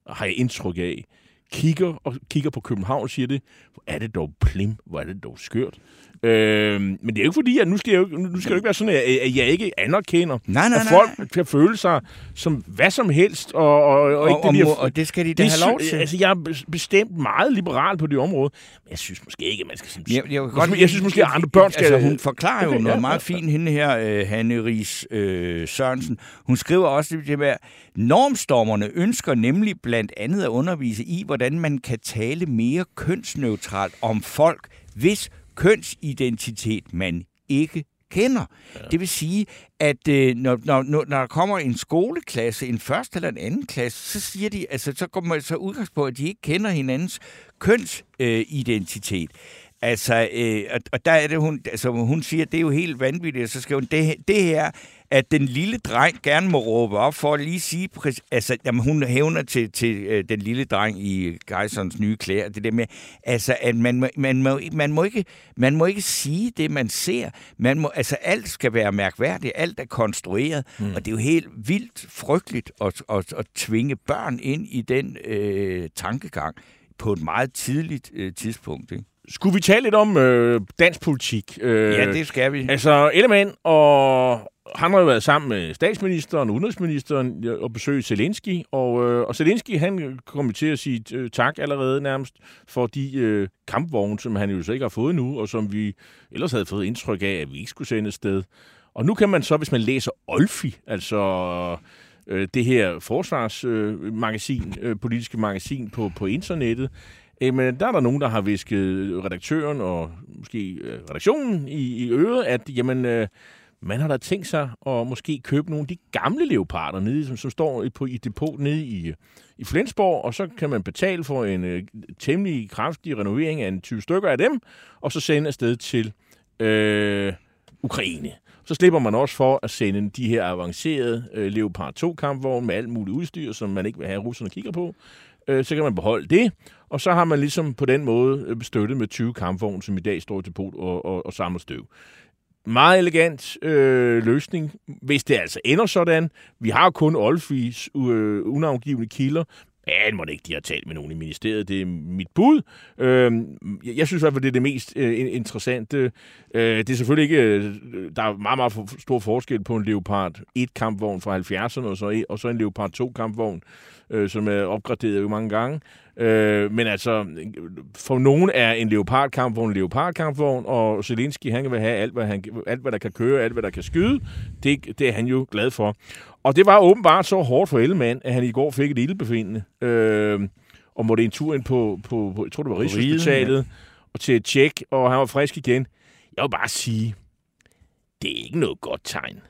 har jeg indtryk af, kigger og kigger på København og siger det, hvor er det dog plim, hvor er det dog skørt. Øh, men det er jo ikke fordi, at nu skal, jeg jo, nu skal det jo ikke være sådan, at, at jeg ikke anerkender, Nej, nej, at nej. folk kan føle sig som hvad som helst, og, og, og, Og, ikke det, de og, har- og det skal de da det have lov til. Altså, jeg er bes- bestemt meget liberal på det område, men jeg synes måske ikke, at man skal sige... Jeg, jeg, jeg, jeg synes måske, at andre børn skal... Altså, hun forklarer jo noget ja, meget fint, hende her, øh, Hanne Ries øh, Sørensen. Hun skriver også det med, normstormerne ønsker nemlig blandt andet at undervise i, hvordan man kan tale mere kønsneutralt om folk, hvis kønsidentitet man ikke kender. Ja. Det vil sige, at øh, når, når, når der kommer en skoleklasse, en første eller en anden klasse, så siger de, altså så går man så udgangspunkt, at de ikke kender hinandens kønsidentitet. Altså, øh, og, og der er det, hun, altså, hun siger, det er jo helt vanvittigt, og så skal hun, det, det her, at den lille dreng gerne må råbe op for at lige sige, altså, jamen, hun hævner til, til øh, den lille dreng i Geiserens nye klæder, det der med, altså, at man, må, man, må, man, må ikke, man må ikke sige det, man ser. Man må, altså, alt skal være mærkværdigt, alt er konstrueret, mm. og det er jo helt vildt frygteligt at, at, at tvinge børn ind i den øh, tankegang på et meget tidligt øh, tidspunkt, ikke? Skulle vi tale lidt om øh, dansk politik? Øh, ja, det skal vi. Altså, Ellemann og han har jo været sammen med statsministeren og udenrigsministeren og besøgt Zelensky, og, øh, og Zelensky han kom til at sige øh, tak allerede nærmest for de øh, kampvogne, som han jo så ikke har fået nu, og som vi ellers havde fået indtryk af, at vi ikke skulle sende sted. Og nu kan man så, hvis man læser Olfi, altså øh, det her forsvarsmagasin, øh, politiske magasin på, på internettet, men der er der nogen, der har visket redaktøren og måske øh, redaktionen i, i øret, at jamen, øh, man har da tænkt sig at måske købe nogle af de gamle leoparder, nede, som, som står på, i depot nede i, øh, i Flensborg, og så kan man betale for en øh, temmelig kraftig renovering af en 20 stykker af dem, og så sende afsted til øh, Ukraine. Så slipper man også for at sende de her avancerede øh, Leopard 2-kampvogne med alt muligt udstyr, som man ikke vil have, at russerne kigger på. Øh, så kan man beholde det, og så har man ligesom på den måde øh, støttet med 20 kampvogne, som i dag står til pot og, og, og samler støv meget elegant øh, løsning, hvis det altså ender sådan. Vi har kun Olfis øh, unavngivende kilder, Ja, må det ikke, de har talt med nogen i ministeriet. Det er mit bud. Øh, jeg synes i hvert fald, det er det mest øh, interessante. Øh, det er selvfølgelig ikke... Øh, der er meget, meget stor forskel på en Leopard 1-kampvogn fra 70'erne og så, og så en Leopard 2-kampvogn, øh, som er opgraderet jo mange gange. Øh, men altså, for nogen er en Leopard-kampvogn en Leopard-kampvogn, og Zelensky, han vil have alt hvad, han, alt, hvad der kan køre, alt, hvad der kan skyde. Det, det er han jo glad for. Og det var åbenbart så hårdt for Ellemann, at han i går fik et ildebefindende, øh, og måtte en tur ind på, på, på jeg tror det var Rigshospitalet, ja. og til et tjek, og han var frisk igen. Jeg vil bare sige, det er ikke noget godt tegn,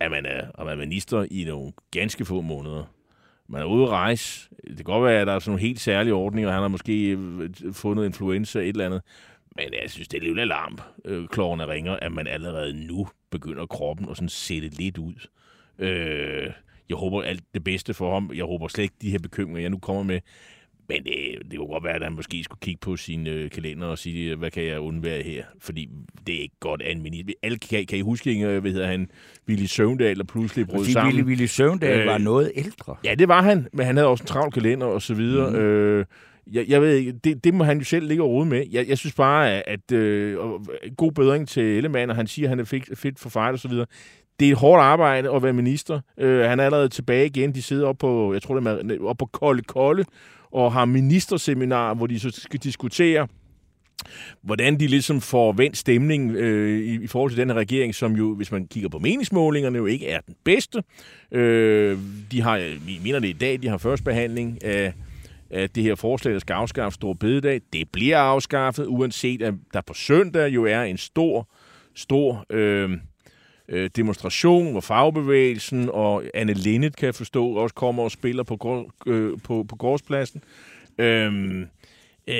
at man er, at man er minister i nogle ganske få måneder man er ude at rejse. Det kan godt være, at der er sådan nogle helt særlige ordninger. Han har måske øh, fundet influenza et eller andet. Men jeg synes, det er lidt alarm, øh, ringer, at man allerede nu begynder kroppen at sådan sætte lidt ud. Øh, jeg håber alt det bedste for ham. Jeg håber slet ikke de her bekymringer, jeg nu kommer med, men det, det kunne godt være, at han måske skulle kigge på sin øh, kalender og sige, hvad kan jeg undvære her? Fordi det er ikke godt, at en. Alle kan, kan I huske, ikke, hvad hedder han, Willy Søvndal, der pludselig brød Fordi sammen? Willy, Willy Søvndal øh, var noget ældre. Ja, det var han, men han havde også en travl kalender og så videre. Mm. Øh, jeg, jeg ved ikke, det, det må han jo selv ligge og rode med. Jeg, jeg synes bare, at øh, god bedring til Ellemann, og han siger, at han er fedt, fedt for fejl og så videre det er et hårdt arbejde at være minister. Øh, han er allerede tilbage igen. De sidder op på, jeg tror det er op på Kolde Kolde, og har ministerseminar, hvor de så skal diskutere, hvordan de ligesom får vendt stemning øh, i, i forhold til den her regering, som jo, hvis man kigger på meningsmålingerne, jo ikke er den bedste. Øh, de har, vi mener det i dag, de har første behandling af, af det her forslag, der skal afskaffe stor bededag. Det bliver afskaffet, uanset at der på søndag jo er en stor, stor... Øh, øh, demonstration, hvor fagbevægelsen og Anne Linnet, kan jeg forstå, også kommer og spiller på, gård, øh, på, på gårdspladsen. Øhm, øh,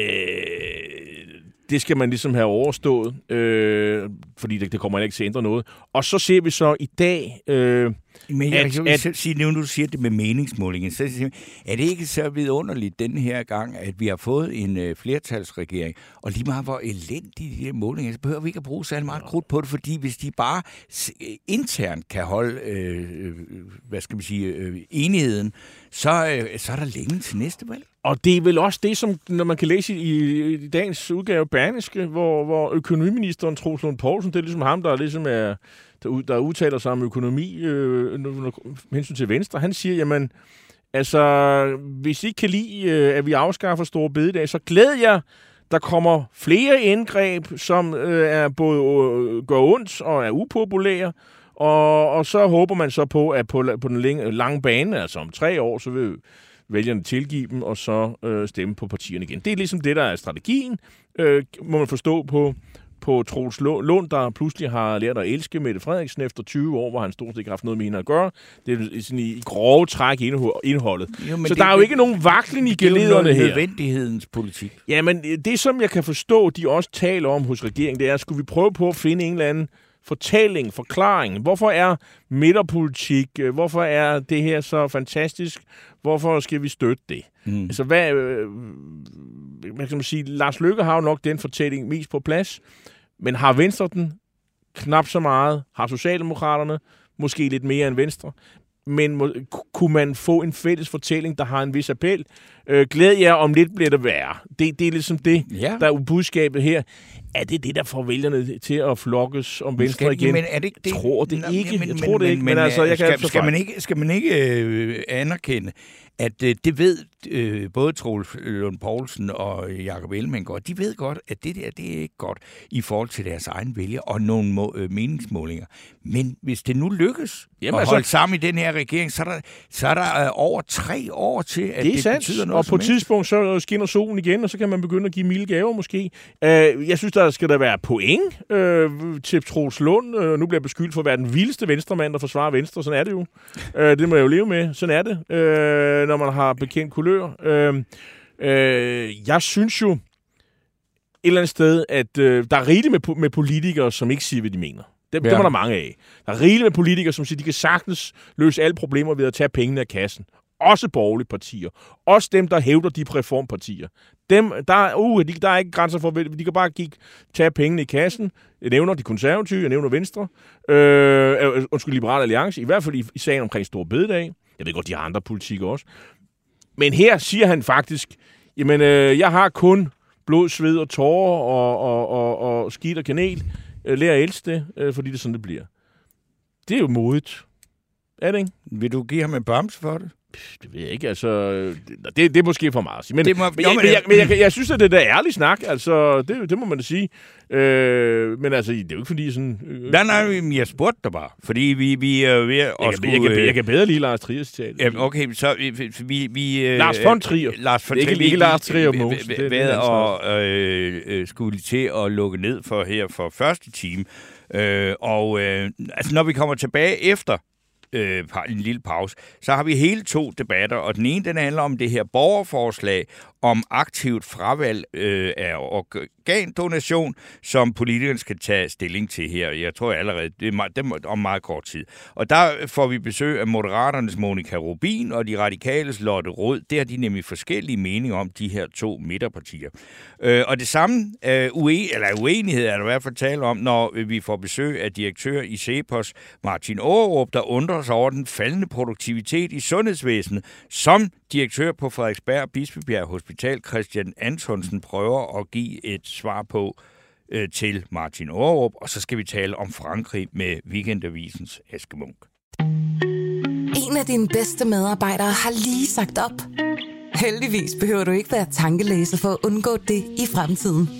det skal man ligesom have overstået, øh, fordi det, det kommer ikke til at ændre noget. Og så ser vi så i dag... Øh, men jeg at, kan at, sige, nu du siger det med meningsmålingen, så er det ikke så vidunderligt den her gang, at vi har fået en øh, flertalsregering, og lige meget hvor elendige de her målinger, så behøver vi ikke at bruge særlig meget krudt på det, fordi hvis de bare internt kan holde, øh, øh, hvad skal man sige, øh, enigheden, så, øh, så er der længe til næste valg. Og det er vel også det, som når man kan læse i, i dagens udgave Berniske, hvor, hvor økonomiministeren Troels Lund Poulsen, det er ligesom ham, der ligesom er, der, der udtaler sig om økonomi øh, hensyn til Venstre. Han siger, jamen, altså, hvis I ikke kan lide, øh, at vi afskaffer store bededag, så glæder jeg, der kommer flere indgreb, som øh, er både øh, går ondt og er upopulære, og, og så håber man så på, at på, på den lange bane, altså om tre år, så vil vælgerne tilgive dem, og så øh, stemme på partierne igen. Det er ligesom det, der er strategien, øh, må man forstå på, på Troels Lund, der pludselig har lært at elske Mette Frederiksen efter 20 år, hvor han stort set ikke har haft noget med hende at gøre. Det er sådan i grove træk indholdet. Jo, så det, der er jo ikke nogen vakling i gelederne her. Er nødvendighedens politik. Ja, men det som jeg kan forstå, de også taler om hos regeringen, det er, skulle vi prøve på at finde en eller anden fortælling, forklaring. Hvorfor er midterpolitik, øh, hvorfor er det her så fantastisk? Hvorfor skal vi støtte det? Mm. Altså, hvad, man kan sige? Lars Løkke har jo nok den fortælling mest på plads, men har Venstre den knap så meget? Har Socialdemokraterne måske lidt mere end Venstre? men må, kunne man få en fælles fortælling, der har en vis appel? Øh, glæd jer, om lidt bliver det værre. Det, det er ligesom det, ja. der er budskabet her. Er det det, der får vælgerne til at flokkes om Venstre skal, igen? Men er det ikke det? Tror det ikke. Men, jeg tror det ikke. Men, men altså, jeg skal, kan skal, man ikke, skal man ikke øh, anerkende, at øh, det ved øh, både Troels Lund Poulsen og Jakob Ellemann godt. De ved godt, at det der det er ikke godt i forhold til deres egen vælger og nogle må, øh, meningsmålinger. Men hvis det nu lykkes Jamen, at altså, holde sammen i den her regering, så er der, så er der øh, over tre år til, at det, det betyder noget Og på et tidspunkt så skinner solen igen, og så kan man begynde at give milde gaver måske. Øh, jeg synes, der skal der være point øh, til Troels Lund. Øh, nu bliver jeg beskyldt for at være den vildeste venstremand, der forsvarer Venstre. Sådan er det jo. Øh, det må jeg jo leve med. Sådan er det. Øh, når man har bekendt kulør. Øh, øh, jeg synes jo et eller andet sted, at øh, der er rigeligt med, med politikere, som ikke siger, hvad de mener. Det, ja. det var der mange af. Der er rigeligt med politikere, som siger, de kan sagtens løse alle problemer ved at tage pengene af kassen. Også borgerlige partier. Også dem, der hævder de reformpartier. Dem, der, uh, de, der er ikke grænser for, de kan bare gik, tage pengene i kassen. Jeg nævner de konservative, jeg nævner Venstre. Øh, øh undskyld, Liberale Alliance. I hvert fald i, i sagen omkring Stor Bededag. Jeg ved godt, de har andre politikker også. Men her siger han faktisk, jamen, øh, jeg har kun blod, sved og tårer og, og, og, og skidt og kanel. Øh, lær at elske det, øh, fordi det er sådan, det bliver. Det er jo modigt. Er det ikke? Vil du give ham en bams for det? Det ved jeg ikke, altså... Det, det er måske for meget at sige. Men, det må, men, jo, men, jeg, men jeg, jeg, jeg synes, at det er ærlig snak. Altså, det, det må man da sige. Øh, men altså, det er jo ikke fordi sådan... Øh, nej, nej, jeg spurgte dig bare. Fordi vi, vi er ved at... Jeg, skulle, jeg, kan, jeg kan bedre lide Lars Trier citat. Ja, okay, så vi... vi øh, Lars von Trier. Lars von Trier. Ikke, ikke Lars Trier Mose. Ved at øh, øh, skulle til at lukke ned for her for første time. Øh, og øh, altså, når vi kommer tilbage efter øh, en lille pause, så har vi hele to debatter, og den ene den handler om det her borgerforslag om aktivt fravalg øh, af organdonation, som politikerne skal tage stilling til her. Jeg tror allerede, det er, meget, det er om meget kort tid. Og der får vi besøg af Moderaternes Monika Rubin og de radikales Lotte Rød. Der har de nemlig forskellige meninger om de her to midterpartier. Øh, og det samme øh, ue, eller uenighed er der i hvert fald tale om, når vi får besøg af direktør i Cepos, Martin Aarup, der undrer sig over den faldende produktivitet i sundhedsvæsenet, som direktør på Frederiksberg Bispebjerg Hospital, Christian Antonsen, prøver at give et svar på øh, til Martin Aarup, og så skal vi tale om Frankrig med Weekendavisens Aske Munk. En af dine bedste medarbejdere har lige sagt op. Heldigvis behøver du ikke være tankelæser for at undgå det i fremtiden.